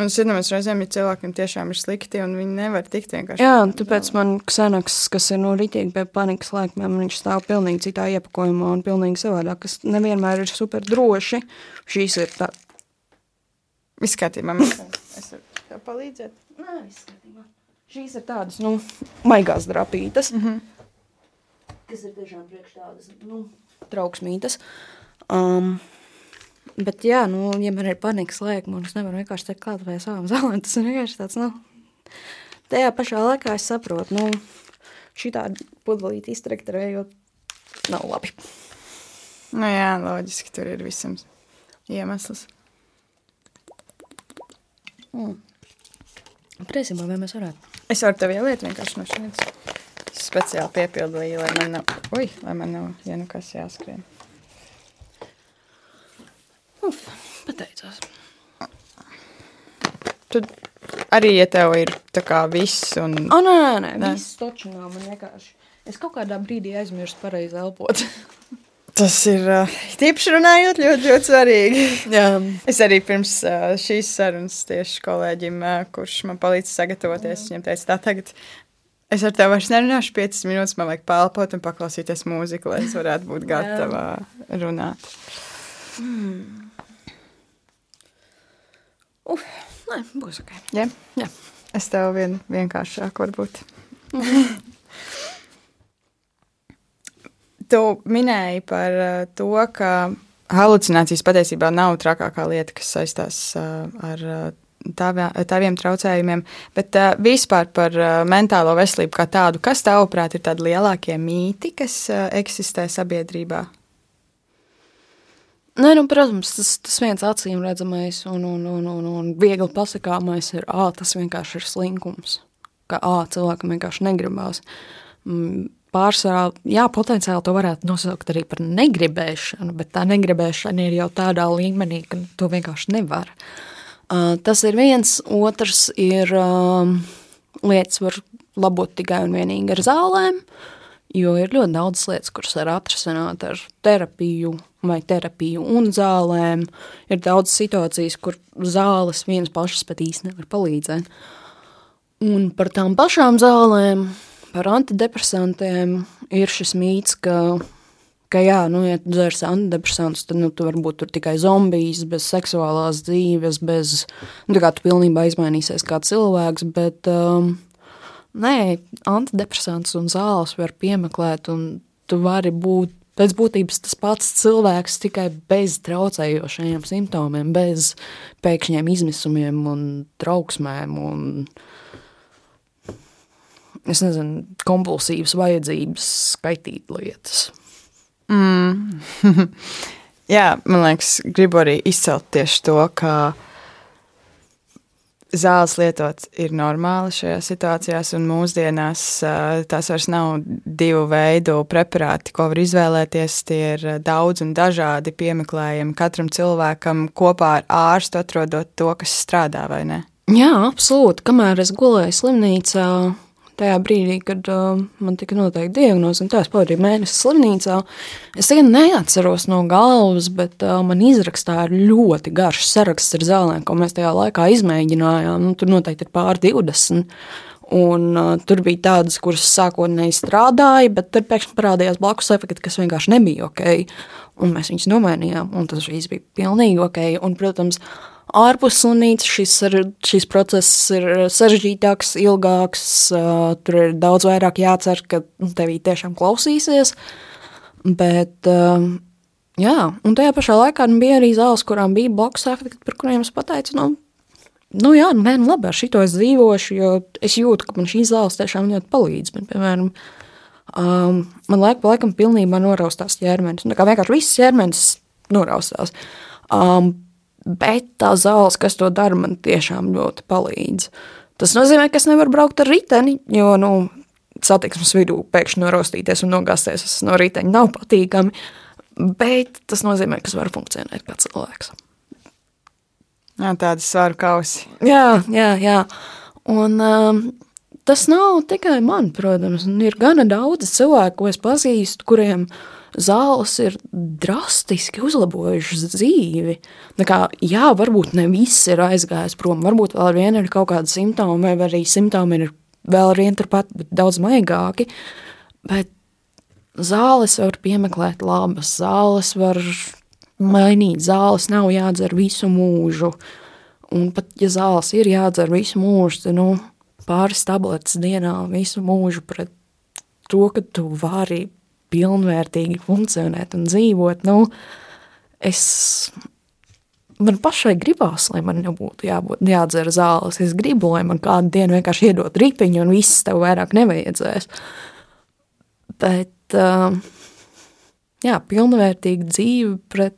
S2: Un es iedomājos reizēm, ja cilvēkiem tiešām ir slikti un viņi nevar tikt vienkārši.
S3: Jā, tāpēc man Ksenaks, kas ir no rītīgi pie panikas laikmēm, viņš stāv pilnīgi citā iepakojumā un pilnīgi savādāk, kas nevienmēr ir super droši. Šīs ir tā.
S2: Mēs es varu tev palīdzēt.
S3: Nē, kārtībā. Šīs ir tādas, nu, maigās drapītas, mm -hmm. Kas ir tiešām priekš tādas, nu, trauksmītas. Um, bet, jā, nu, ja man ir panikas lēkma, un es nevaru vienkārši teikt klāt vai savām zālēm, tas ir vienkārši tāds, nu, tajā pašā laikā es saprotu, nu, šī tāda pudelīti iztrektarējot nav labi.
S2: Nu jā, loģiski, tur ir visam iemesls.
S3: Mm. Priecībā, vai mēs varētu?
S2: Es varu tev ieliet vienkārši no šeit. Speciāli piepildīju, lai man nav, ui, lai man nav, ja nu kas jāskrien.
S3: Uf, pateicos.
S2: Tu arī, ja tev ir tā kā viss un...
S3: O, nē, nē, nē, nē. viss toču nav man vienkārši. Es kaut kādā brīdī aizmirstu pareizi elpot.
S2: Tas ir uh, tīpaši runājot ļoti, ļoti svarīgi.
S3: Jā.
S2: Es arī pirms uh, šīs sarunas tieši kolēģim, uh, kurš man palīdz sagatavoties, viņam teica, tā tagad es ar tevi vairs nerunāšu 5 minūtes, man vajag pelpot un paklausīties mūziku, lai es varētu būt gatava runāt.
S3: Mm. Uf, nē, būs ok. Jā.
S2: Es tev vien, vienkāršāk varbūt. tu minēji par uh, to, ka halucinācijas patiesībā nav trakākā lieta, kas saistās uh, ar uh, tavā, taviem traucējumiem, bet uh, vispār par uh, mentālo veselību kā tādu, kas tavuprāt ir tādi lielākie mīti, kas uh, eksistē sabiedrībā?
S3: Nē, nu, protams, tas, tas viens acīm redzamais un, un, un, un, un viegli pasakāmais ir, ā, tas vienkārši ir slinkums, ka, ā, cilvēkam vienkārši negribās. Mm, pārsvarā, jā, potenciāli to varētu nosaukt arī par negribēšanu, bet tā negribēšana ir jau tādā līmenī, ka to vienkārši nevar. Uh, tas ir viens, otrs ir uh, lietas var labot tikai un vienīgi ar zālēm, jo ir ļoti daudz lietas, kuras var atrasināt ar terapiju vai terapiju un zālēm. Ir daudz situācijas, kur zāles vienas pašas pat īsti nevar palīdzēt. Un par tām pašām zālēm par antidepresantiem ir šis mīts, ka ka, jā, nu, ja tu dzers antidepresantus, tad nu, tu vari būt tikai zombijs, bez seksuālās dzīves, bez, nu, tā kā tu pilnībā izmainīsies kā cilvēks, bet, um, nē, antidepresants un zāles var piemeklēt, un tu vari būt pēc būtības tas pats cilvēks tikai bez traucējošajiem simptomiem, bez pēkšņiem izmisumiem un trauksmēm un, es nezinu, kompulsīvas vajadzības skaitīt lietas.
S2: Mm. Jā, man liekas, gribu arī izcelt tieši to, ka zāles lietot ir normāli šajās situācijās, un mūsdienās tās vairs nav divu veidu preparāti, ko var izvēlēties. Tie ir daudz un dažādi piemeklējumi katram cilvēkam kopā ar ārstu atrodot to, kas strādā vai ne.
S3: Jā, absolūti. Kamēr es gulēju slimnīcā, tajā brīdī, kad uh, man tika noteikta diagnoze, un tā es pavadīju mēnesi slimnīcā, es tikai neatceros no galvas, bet uh, man izrakstīja ļoti garš saraksts ar zālēm, ko mēs tajā laikā izmēģinājām. Nu, tur noteikti ir pār 20. Un, uh, tur bija tādas, kuras sākotnēji strādāja, bet tur pēkšņi parādījās blakus efekti, kas vienkārši nebija ok. Un mēs viņus nomainījām, un tas viss bija pilnīgi ok. Un, protams, uh, ārpus slimnīcas šis, šis process ir sarežģītāks, ilgāks. Tur ir daudz vairāk jācer, ka tevī tiešām klausīsies. Bet, jā, un tajā pašā laikā nu, bija arī zāles, kurām bija blakus efekti, par kuriem es pateicu, nu, nu jā, nu, nē, nu, labi, ar šito es dzīvošu, jo es jūtu, ka man šīs zāles tiešām ļoti palīdz. Bet, piemēram, um, man laika pa laikam pilnībā noraustās ķermenis. Nu, tā kā vienkārši viss ķermenis noraustās. Um, Bet tā zāles, kas to dara, man tiešām ļoti palīdz. Tas nozīmē, ka es nevaru braukt ar riteni, jo nu, satiksmes vidū pēkšņi norostīties un nogāzties no riteņa nav patīkami. Bet tas nozīmē, ka es varu funkcionēt kā cilvēks.
S2: Jā, tādas svaru kausi.
S3: Jā, jā, jā. Un um, tas nav tikai man, protams. Ir gana daudz cilvēku, ko es pazīstu, kuriem ir zāles ir drastiski uzlabojušas dzīvi. Kā, jā, varbūt ne viss ir aizgājis prom, varbūt vēl ar vienu ir kaut kādi simptomi, vai arī simptomi ir vēl ar vienu turpat, bet daudz maigāki. Bet zāles var piemeklēt labas, zāles var mainīt, zāles nav jādzer visu mūžu. Un pat, ja zāles ir jādzer visu mūžu, tad nu, pāris tabletes dienā visu mūžu pret to, ka tu vari pilnvērtīgi funkcionēt un dzīvot. Nu, es, man pašai gribās, lai man nebūtu jābūt, jādzer zāles. Es gribu, lai man kādu dienu vienkārši iedot ritiņu un viss tev vairāk nevajadzēs. Bet, uh, jā, pilnvērtīga dzīve pret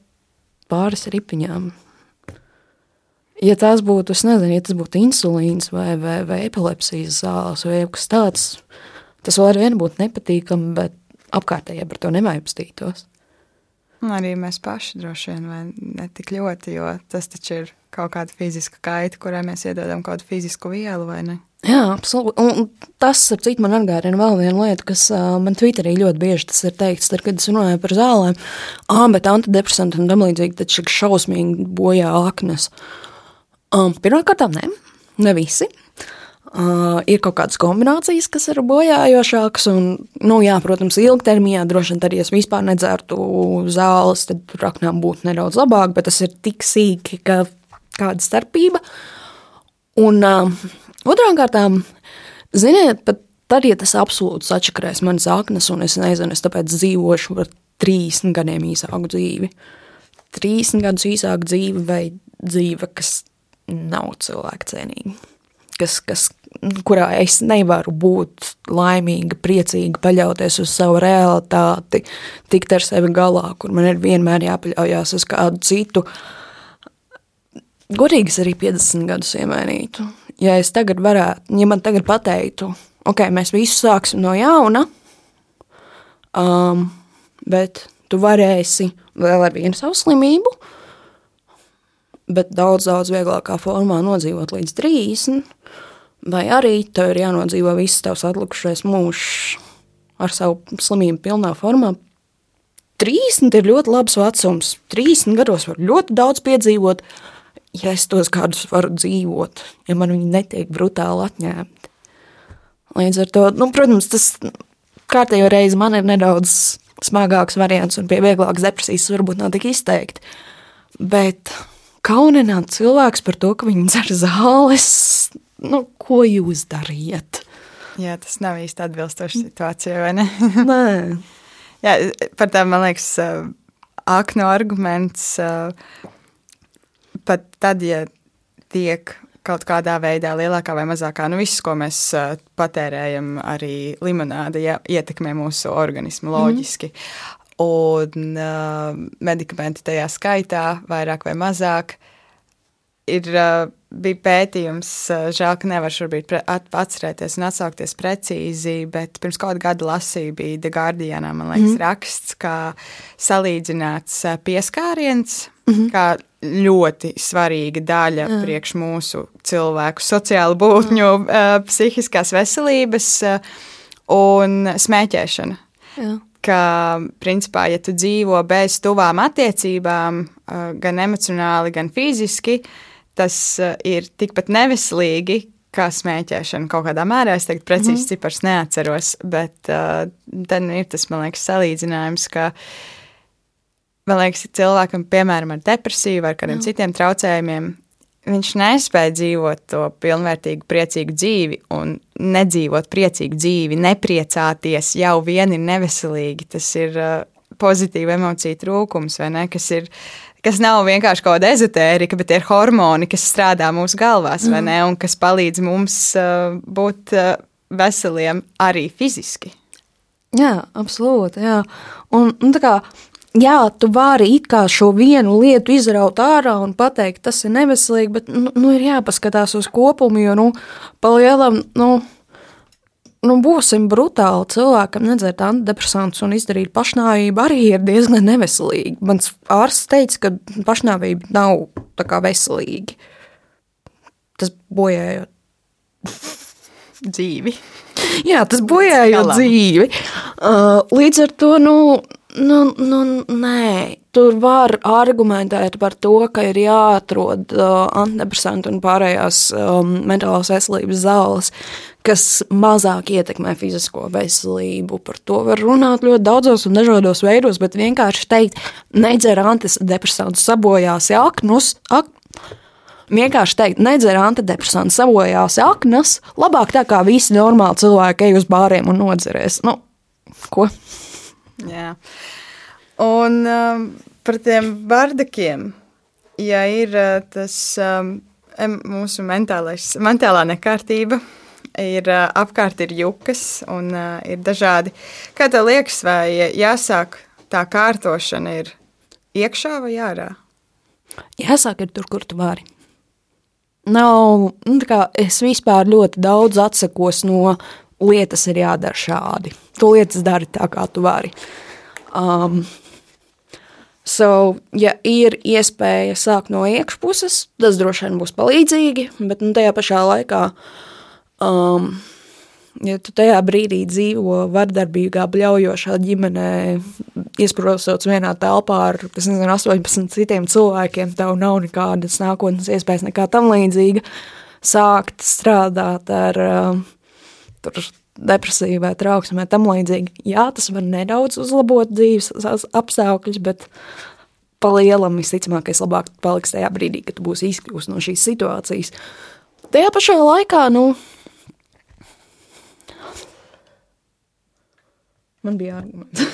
S3: pāris ripiņām. Ja tas būtu, es nezinu, ja tas būtu insulīns vai, vai, vai epilepsijas zāles vai kas tāds, tas vēl ar vienu būtu nepatīkami, bet apkārtējie par to nemaipstītos.
S2: Arī mēs paši droši vien, vai ne tik ļoti, jo tas taču ir kaut kāda fiziska kaita, kurai mēs iedodam kaut kādu fizisku vielu, vai ne?
S3: Jā, absolūti. Un tas, ap citu, man atgādina vēl vienu lietu, kas uh, man Twitterī ļoti bieži tas ir teikts, tad, kad es runāju par zālēm. Ah, bet antidepresanti un tam līdzīgi taču šausmīgi bojā aknes. Um, Pirmkārt, ne, ne visi. Uh, ir kaut kādas kombinācijas, kas ir bojājošākas, un, nu, jā, protams, ilgtermiņā droši vien arī, es vispār nedzertu zāles, tad raknām būtu nedaudz labāk, bet tas ir tik sīki, ka kāda starpība. Un uh, otrām kārtām, ziniet, pat tad, ja tas absolūti sačakarēs manas aknas, un es nezinu, es tāpēc dzīvošu par 30 gadiem īsāku dzīvi. 30 gadus īsāku dzīvi vai dzīve, kas nav cilvēku cienīga kas, kas, kurā es nevaru būt laimīga, priecīga, paļauties uz savu realitāti, tikt ar sevi galā, kur man ir vienmēr jāpaļaujas uz kādu citu. Godīgi arī 50 gadus iemainītu. Ja es tagad varētu, ja man tagad pateiktu, ok, mēs visu sāksim no jauna, um, bet tu varēsi vēl ar vienu savu slimību, bet daudz, daudz vieglākā formā nodzīvot līdz 30, vai arī tev ir jānodzīvo viss tavs atlikušais mūžs ar savu slimību pilnā formā. 30 ir ļoti labs vecums. 30 gados var ļoti daudz piedzīvot, ja es tos kādus varu dzīvot, ja man viņi netiek brutāli atņemti. Līdz ar to, nu, protams, tas kārtējo reizi man ir nedaudz smagāks variants un pie vieglākas depresijas varbūt nav tik izteikti. Bet kaunināt cilvēks par to, ka viņi dzer zāles, nu, ko jūs dariet?
S2: Jā, tas nav īsti atbilstoši situācijai, vai ne?
S3: Nē.
S2: Jā, par tām, man liekas, aknu arguments pat tad, ja tiek kaut kādā veidā, lielākā vai mazākā, nu viss, ko mēs patērējam, arī limonāde ja, ietekmē mūsu organismu loģiski. Mm -hmm. Un uh, medikamenti tajā skaitā, vairāk vai mazāk, ir uh, bija pētījums, žēl, ka nevar šobrīd atcerēties un atsaukties precīzi, bet pirms kāda gada lasīju bija The Guardianā, man liekas, mm. raksts, kā salīdzināts pieskāriens, mm -hmm. kā ļoti svarīga daļa mm. priekš mūsu cilvēku sociālu būtņu, mm. uh, psihiskās veselības uh, un smēķēšana. Jā. Ka, principā, ja tu dzīvo bez tuvām attiecībām, uh, gan emocionāli, gan fiziski, uh, tas uh, ir tikpat neveselīgi, kā smēķēšana kaut kādā mērā. Es teiktu, precīzi mm. cipars neatceros, bet uh, tad nu ir tas, man liekas, salīdzinājums, ka, man liekas, cilvēkam, piemēram, ar depresiju vai kādiem mm. citiem traucējumiem, viņš nespēja dzīvot to pilnvērtīgu, priecīgu dzīvi un nedzīvot priecīgu dzīvi, nepriecāties jau vien ir neveselīgi. Tas ir uh, pozitīva emociju trūkums, vai ne? Kas ir kas nav vienkārši kaut kāda ezotērija, bet ir hormoni, kas strādā mūsu galvās, mm. ne, un kas palīdz mums uh, būt uh, veseliem arī fiziski.
S3: Jā, absolūti. Jā. Un, un kā jā, tu vari it kā šo vienu lietu izraut ārā un pateikt, tas ir neveselīgi, bet nu, nu, ir jāpaskatās uz kopumu, jo, nu, palielam, nu, nu, būsim brutāli cilvēkam, nedzert antidepresantus un izdarīt pašnāvību arī ir diezgan neveselīgi. Mans ārsts teica, ka pašnāvība nav tā kā veselīgi. Tas bojājot
S2: dzīvi.
S3: Jā, tas bojājot dzīvi. Uh, līdz ar to, nu, Nu, nu, nē, tur var argumentēt par to, ka ir jāatrod uh, antidepresanti un pārējās um, mentālās veselības zāles, kas mazāk ietekmē fizisko veselību. Par to var runāt ļoti daudzos un dažādos veidos, bet vienkārši teikt, nedzer antidepresantus, sabojās aknus. Ak vienkārši teikt, nedzer antidepresantu, sabojās aknas, labāk tā kā visi normāli cilvēki ej uz bāriem un nodzerēs. Nu, ko?
S2: Jā. Un um, par tiem bardakiem, ja ir uh, tas um, mūsu mentālais, mentālā nekārtība, ir uh, apkārt ir jukas un uh, ir dažādi. Kā tev liekas, vai jāsāk tā kārtošana ir iekšā vai ārā?
S3: Jāsāk ir tur, kur tu vari. Nav, nu, kā, es vispār ļoti daudz atsakos no lietas ir jādara šādi. Tu lietas dari tā, kā tu vari. Um, So, ja ir iespēja sākt no iekšpuses, tas droši vien būs palīdzīgi, bet nu, tajā pašā laikā, um, ja tu tajā brīdī dzīvo vardarbīgā, bļaujošā ģimenē, iesprostots vienā telpā ar nezinu, 18 citiem cilvēkiem, tev nav nekādas nākotnes iespējas, nekā tam līdzīga, sākt strādāt ar uh, tur, depresija vai trauksme vai tam līdzīgi. Jā, tas var nedaudz uzlabot dzīves apstākļus, bet pa lielam visticamākais labāk paliks tajā brīdī, kad tu būsi izkļūst no šīs situācijas. Tajā pašā laikā, nu, man bija arguments.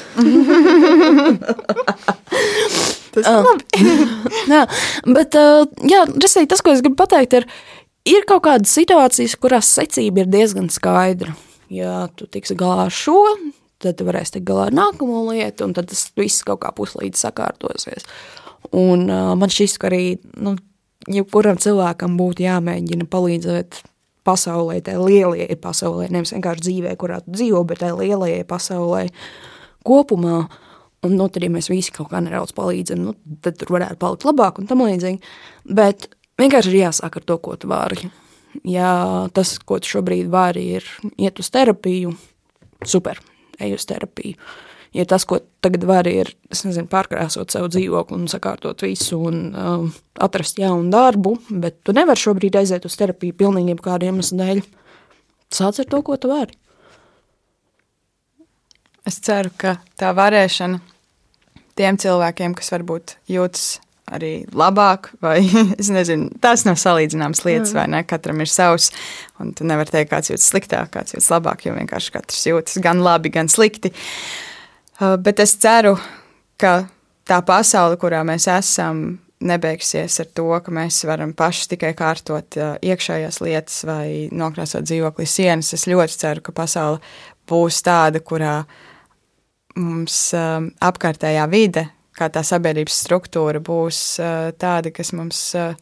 S2: tas ir labi.
S3: jā, bet, uh, jā, resīgi, tas, ko es gribu pateikt, ir, ir kaut kādas situācijas, kurās secība ir diezgan skaidra ja tu tiksi galā ar šo, tad tu varēsi tikt galā ar nākamo lietu, un tad tas viss kaut kā puslīdz sakārtosies. Un uh, man šķiet, ka arī nu, jebkuram cilvēkam būtu jāmēģina palīdzēt pasaulē, tai lielajai pasaulē, nevis vienkārši dzīvē, kurā tu dzīvo, bet tai lielajai pasaulē kopumā. Un, nu, tad, ja mēs visi kaut kā nedaudz palīdzam, nu, tad tur varētu palikt labāk un tam līdzīgi. Bet vienkārši ir jāsāk ar to, ko tu vari. Ja tas, ko tu šobrīd vari, ir iet uz terapiju, super, ej uz terapiju. Ja tas, ko tagad vari, ir nezinu, pārkrāsot savu dzīvokli un sakārtot visu un um, atrast jaunu darbu, bet tu nevari šobrīd aiziet uz terapiju pilnīgi kādu iemeslu dēļ. Sāc ar to, ko tu vari.
S2: Es ceru, ka tā varēšana tiem cilvēkiem, kas varbūt jūtas arī labāk, vai es nezinu, tās nav salīdzināmas lietas, mm. vai ne? Katram ir savs, un tu nevari teikt, kāds jūtas sliktāk, kāds jūtas labāk, jo vienkārši katrs jūtas gan labi, gan slikti. Uh, bet es ceru, ka tā pasaule, kurā mēs esam, nebeigsies ar to, ka mēs varam paši tikai kārtot uh, iekšējās lietas vai nokrāsot dzīvokli sienas. Es ļoti ceru, ka pasaule būs tāda, kurā mums um, apkārtējā vide kā tā sabiedrības struktūra būs uh, tāda, kas mums uh,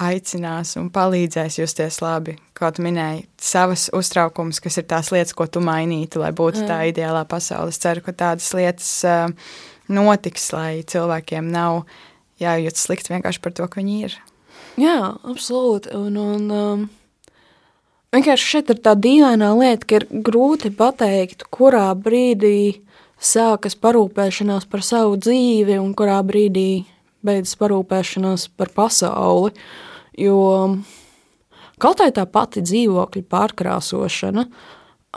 S2: aicinās un palīdzēs justies labi. Kaut minēji savas uztraukumus, kas ir tās lietas, ko tu mainītu, lai būtu mm. tā ideālā pasaule. Es ceru, ka tādas lietas uh, notiks, lai cilvēkiem nav jājūt slikti vienkārši par to, ka viņi ir.
S3: Jā, absolūti. Un, un, um, vienkārši šeit ir tā dīvainā lieta, ka ir grūti pateikt, kurā brīdī sākas parūpēšanās par savu dzīvi un kurā brīdī beidzas parūpēšanās par pasauli. Jo kaut kā tā pati dzīvokļa pārkrāsošana,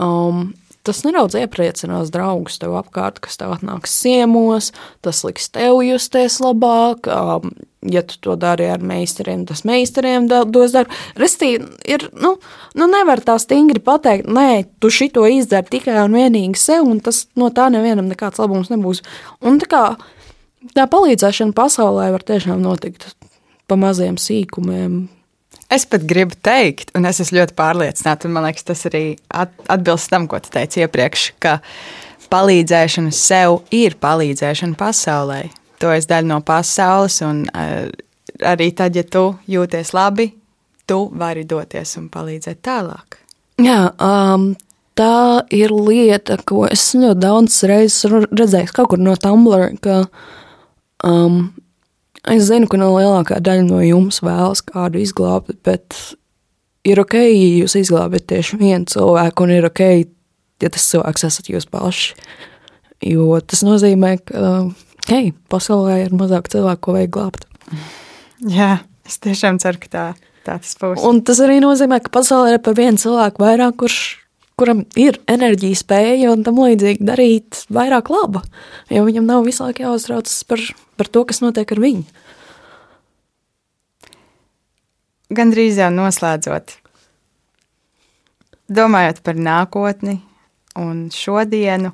S3: um, tas nedaudz iepriecinās draugus tev apkārt, kas tev atnāks ciemos, tas liks tev justies labāk. Um, ja tu to dari ar meistariem, tas meistariem dos darbu. Restīvi, ir, nu, nu nevar tā stingri pateikt, nē, tu šito izdari tikai un vienīgi sev, un tas no tā nevienam nekāds labums nebūs. Un tā kā tā palīdzēšana pasaulē var tiešām notikt pa maziem sīkumiem,
S2: Es pat gribu teikt, un es esmu ļoti pārliecināta, un man liekas, tas arī atbilst tam, ko tu teici iepriekš, ka palīdzēšana sev ir palīdzēšana pasaulē. Tu esi daļa no pasaules, un uh, arī tad, ja tu jūties labi, tu vari doties un palīdzēt tālāk.
S3: Jā, um, tā ir lieta, ko es ļoti daudz reizes redzēju kaut kur no Tumblr, ka um, Es zinu, ka no lielākā daļa no jums vēlas kādu izglābt, bet ir ok, ja jūs izglābjat tieši vienu cilvēku, un ir ok, ja tas cilvēks esat jūs paši. Jo tas nozīmē, ka hei, pasaulē ir mazāk cilvēku, ko vajag glābt.
S2: Jā, es tiešām ceru, ka tā, tā tas būs.
S3: Un tas arī nozīmē, ka pasaulē ir par vienu cilvēku vairāk, kurš kuram ir enerģija, spēja un tam līdzīgi darīt vairāk laba. Jo viņam nav visu laiku jāuztraucas par, par to, kas notiek ar viņu.
S2: Gan drīz jau noslēdzot, domājot par nākotni un šodienu,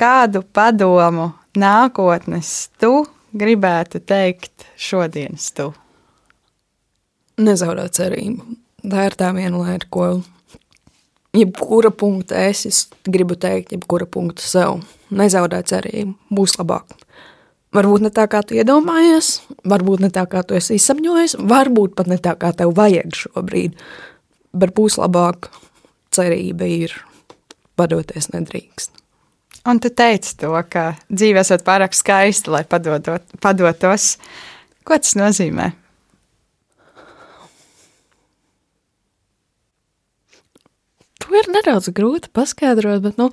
S2: kādu padomu nākotnes tu gribētu teikt šodienas tu?
S3: Nezaudēt cerību. Tā ir tā viena lieta, ko jebkura punkta es, es gribu teikt, jebkura punkta sev. Nezaudē cerību, būs labāk. Varbūt ne tā, kā tu iedomājies, varbūt ne tā, kā tu esi izsapņojis, varbūt pat ne tā, kā tev vajag šobrīd, bet būs labāk. Cerība ir padoties nedrīkst.
S2: Un tu teici to, ka dzīve esot pārāk skaista, lai padodot, padotos. Ko tas nozīmē?
S3: To ir nedaudz grūti paskaidrot, bet, nu,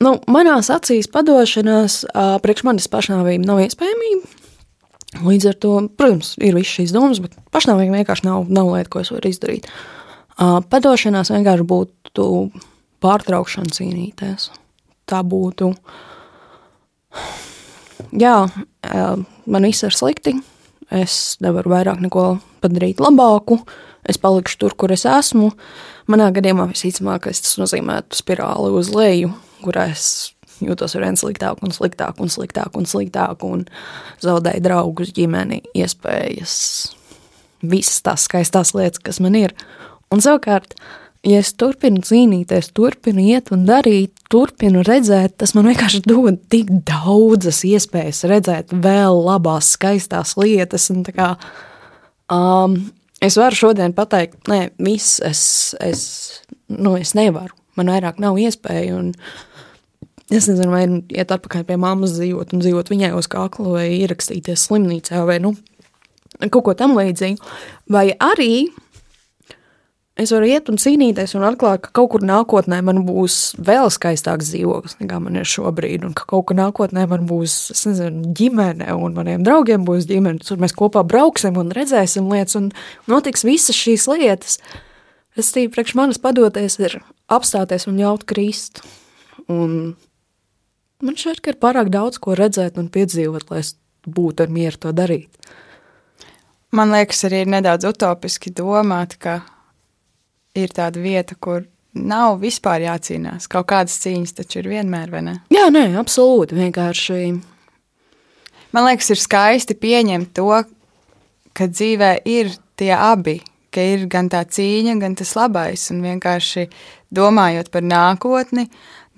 S3: nu manās acīs padošanās priekš manis pašnāvība nav iespējamība. Līdz ar to, protams, ir visas šīs domas, bet pašnāvība vienkārši nav, nav lieta, ko es varu izdarīt. Padošanās vienkārši būtu pārtraukšana cīnīties. Tā būtu, jā, man viss ir slikti, es nevaru vairāk neko padarīt labāku, es palikšu tur, kur es esmu. Manā gadījumā visticamāk, tas nozīmē spirāli uz leju, kurā es jūtos ar vien sliktāk un sliktāk un sliktāk un sliktāk un zaudēju draugus, ģimeni, iespējas, visas tās skaistās lietas, kas man ir. Un savukārt, ja es turpinu cīnīties, turpinu iet un darīt, turpinu redzēt, tas man vienkārši dod tik daudzas iespējas redzēt vēl labās, skaistās lietas. Un kā, um, Es varu šodien pateikt, nē, viss, es, es, nu, es nevaru. Man vairāk nav iespēju. Un es nezinu, vai iet atpakaļ pie mammas dzīvot un dzīvot viņai uz kakla, vai ierakstīties slimnīcā, vai nu, kaut ko tam līdzīgu. Vai arī es varu iet un cīnīties un atklāt, ka kaut kur nākotnē man būs vēl skaistāks dzīvoklis nekā man ir šobrīd, un ka kaut kur nākotnē man būs, es nezinu, ģimene, un maniem draugiem būs ģimene, un mēs kopā brauksim un redzēsim lietas, un notiks visas šīs lietas. Es tīri priekš manis padoties ir apstāties un ļaut krist. Un Man šķiet, ka ir pārāk daudz ko redzēt un piedzīvot, lai es būtu ar mieru to darīt.
S2: Man liekas, arī ir nedaudz utopiski domāt, ka ir tāda vieta, kur nav vispār jācīnās. Kaut kādas cīņas taču ir vienmēr, vai ne?
S3: Jā, nē, absolūti. Vienkārši.
S2: Man liekas, ir skaisti pieņemt to, ka dzīvē ir tie abi, ka ir gan tā cīņa, gan tas labais. Un vienkārši domājot par nākotni,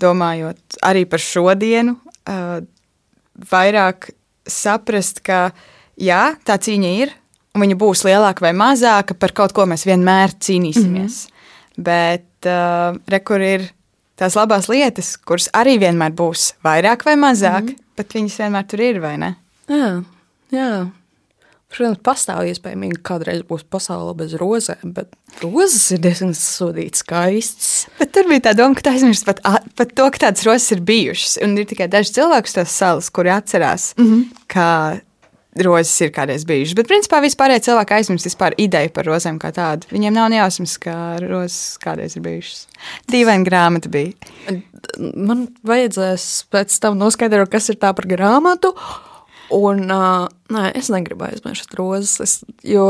S2: domājot arī par šodienu, vairāk saprast, ka jā, tā cīņa ir, un viņa būs lielāka vai mazāka, par kaut ko mēs vienmēr cīnīsimies. Mm -hmm. Bet uh, re, kur ir tās labās lietas, kuras arī vienmēr būs vairāk vai mazāk, mm -hmm. bet viņas vienmēr tur ir, vai ne?
S3: Jā, jā. Protams, pastāv iespējams, ka kādreiz būs pasaule bez rozēm, bet rozes ir diezgan sodītas, skaistas.
S2: Bet tur bija tā doma, ka aizmirst pat, pat to, ka tādas rozes ir bijušas. Un ir tikai daži cilvēki uz tās salas, kuri atcerās, mm -hmm. ka rozes ir kādreiz bijušas. Bet, principā, vispārējie cilvēki aizmirst vispār ideju par rozēm kā tādu. Viņiem nav nejausmas, ka rozes kādreiz ir bijušas. Dīvaina grāmata bija.
S3: Man vajadzēs pēc tam noskaidrot, kas ir tā par grāmatu. Un, uh, nē, es negribu aizmirst rozes, es, jo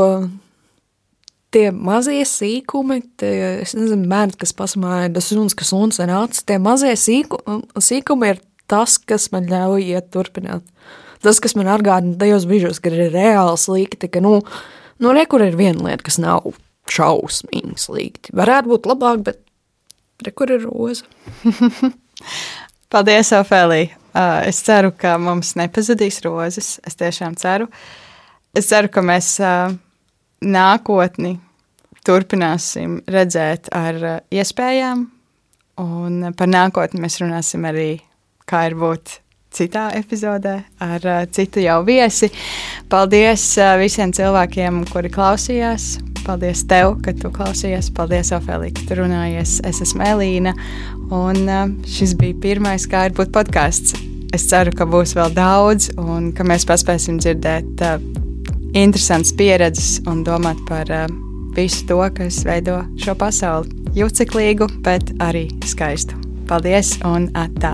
S3: tie mazie sīkumi, tie, es nezinu, bērni, kas pasmāja, tas suns, kas suns ir acis, tie mazie sīku, sīkumi ir tas, kas man ļauj iet turpināt. Tas, kas man atgādina tajos brīžos, kad ir reāli slikti, ka, nu, nu re, kur ir viena lieta, kas nav šausmīgi slikti. Varētu būt labāk, bet re, kur ir roza?
S2: Paldies, Ofēlija! Uh, es ceru, ka mums nepazudīs rozes. Es tiešām ceru. Es ceru, ka mēs uh, nākotni turpināsim redzēt ar uh, iespējām, un par nākotni mēs runāsim arī, kā ir būt citā epizodē ar uh, citu jau viesi. Paldies uh, visiem cilvēkiem, kuri klausījās. Paldies tev, ka tu klausījies. Paldies, Ofēlija, ka tu runājies. Es esmu Elīna, un uh, šis bija pirmais kā ir būt podkāsts. Es ceru, ka būs vēl daudz, un ka mēs paspēsim dzirdēt uh, interesantas pieredzes un domāt par uh, visu to, kas veido šo pasauli. Juceklīgu, bet arī skaistu. Paldies un atā!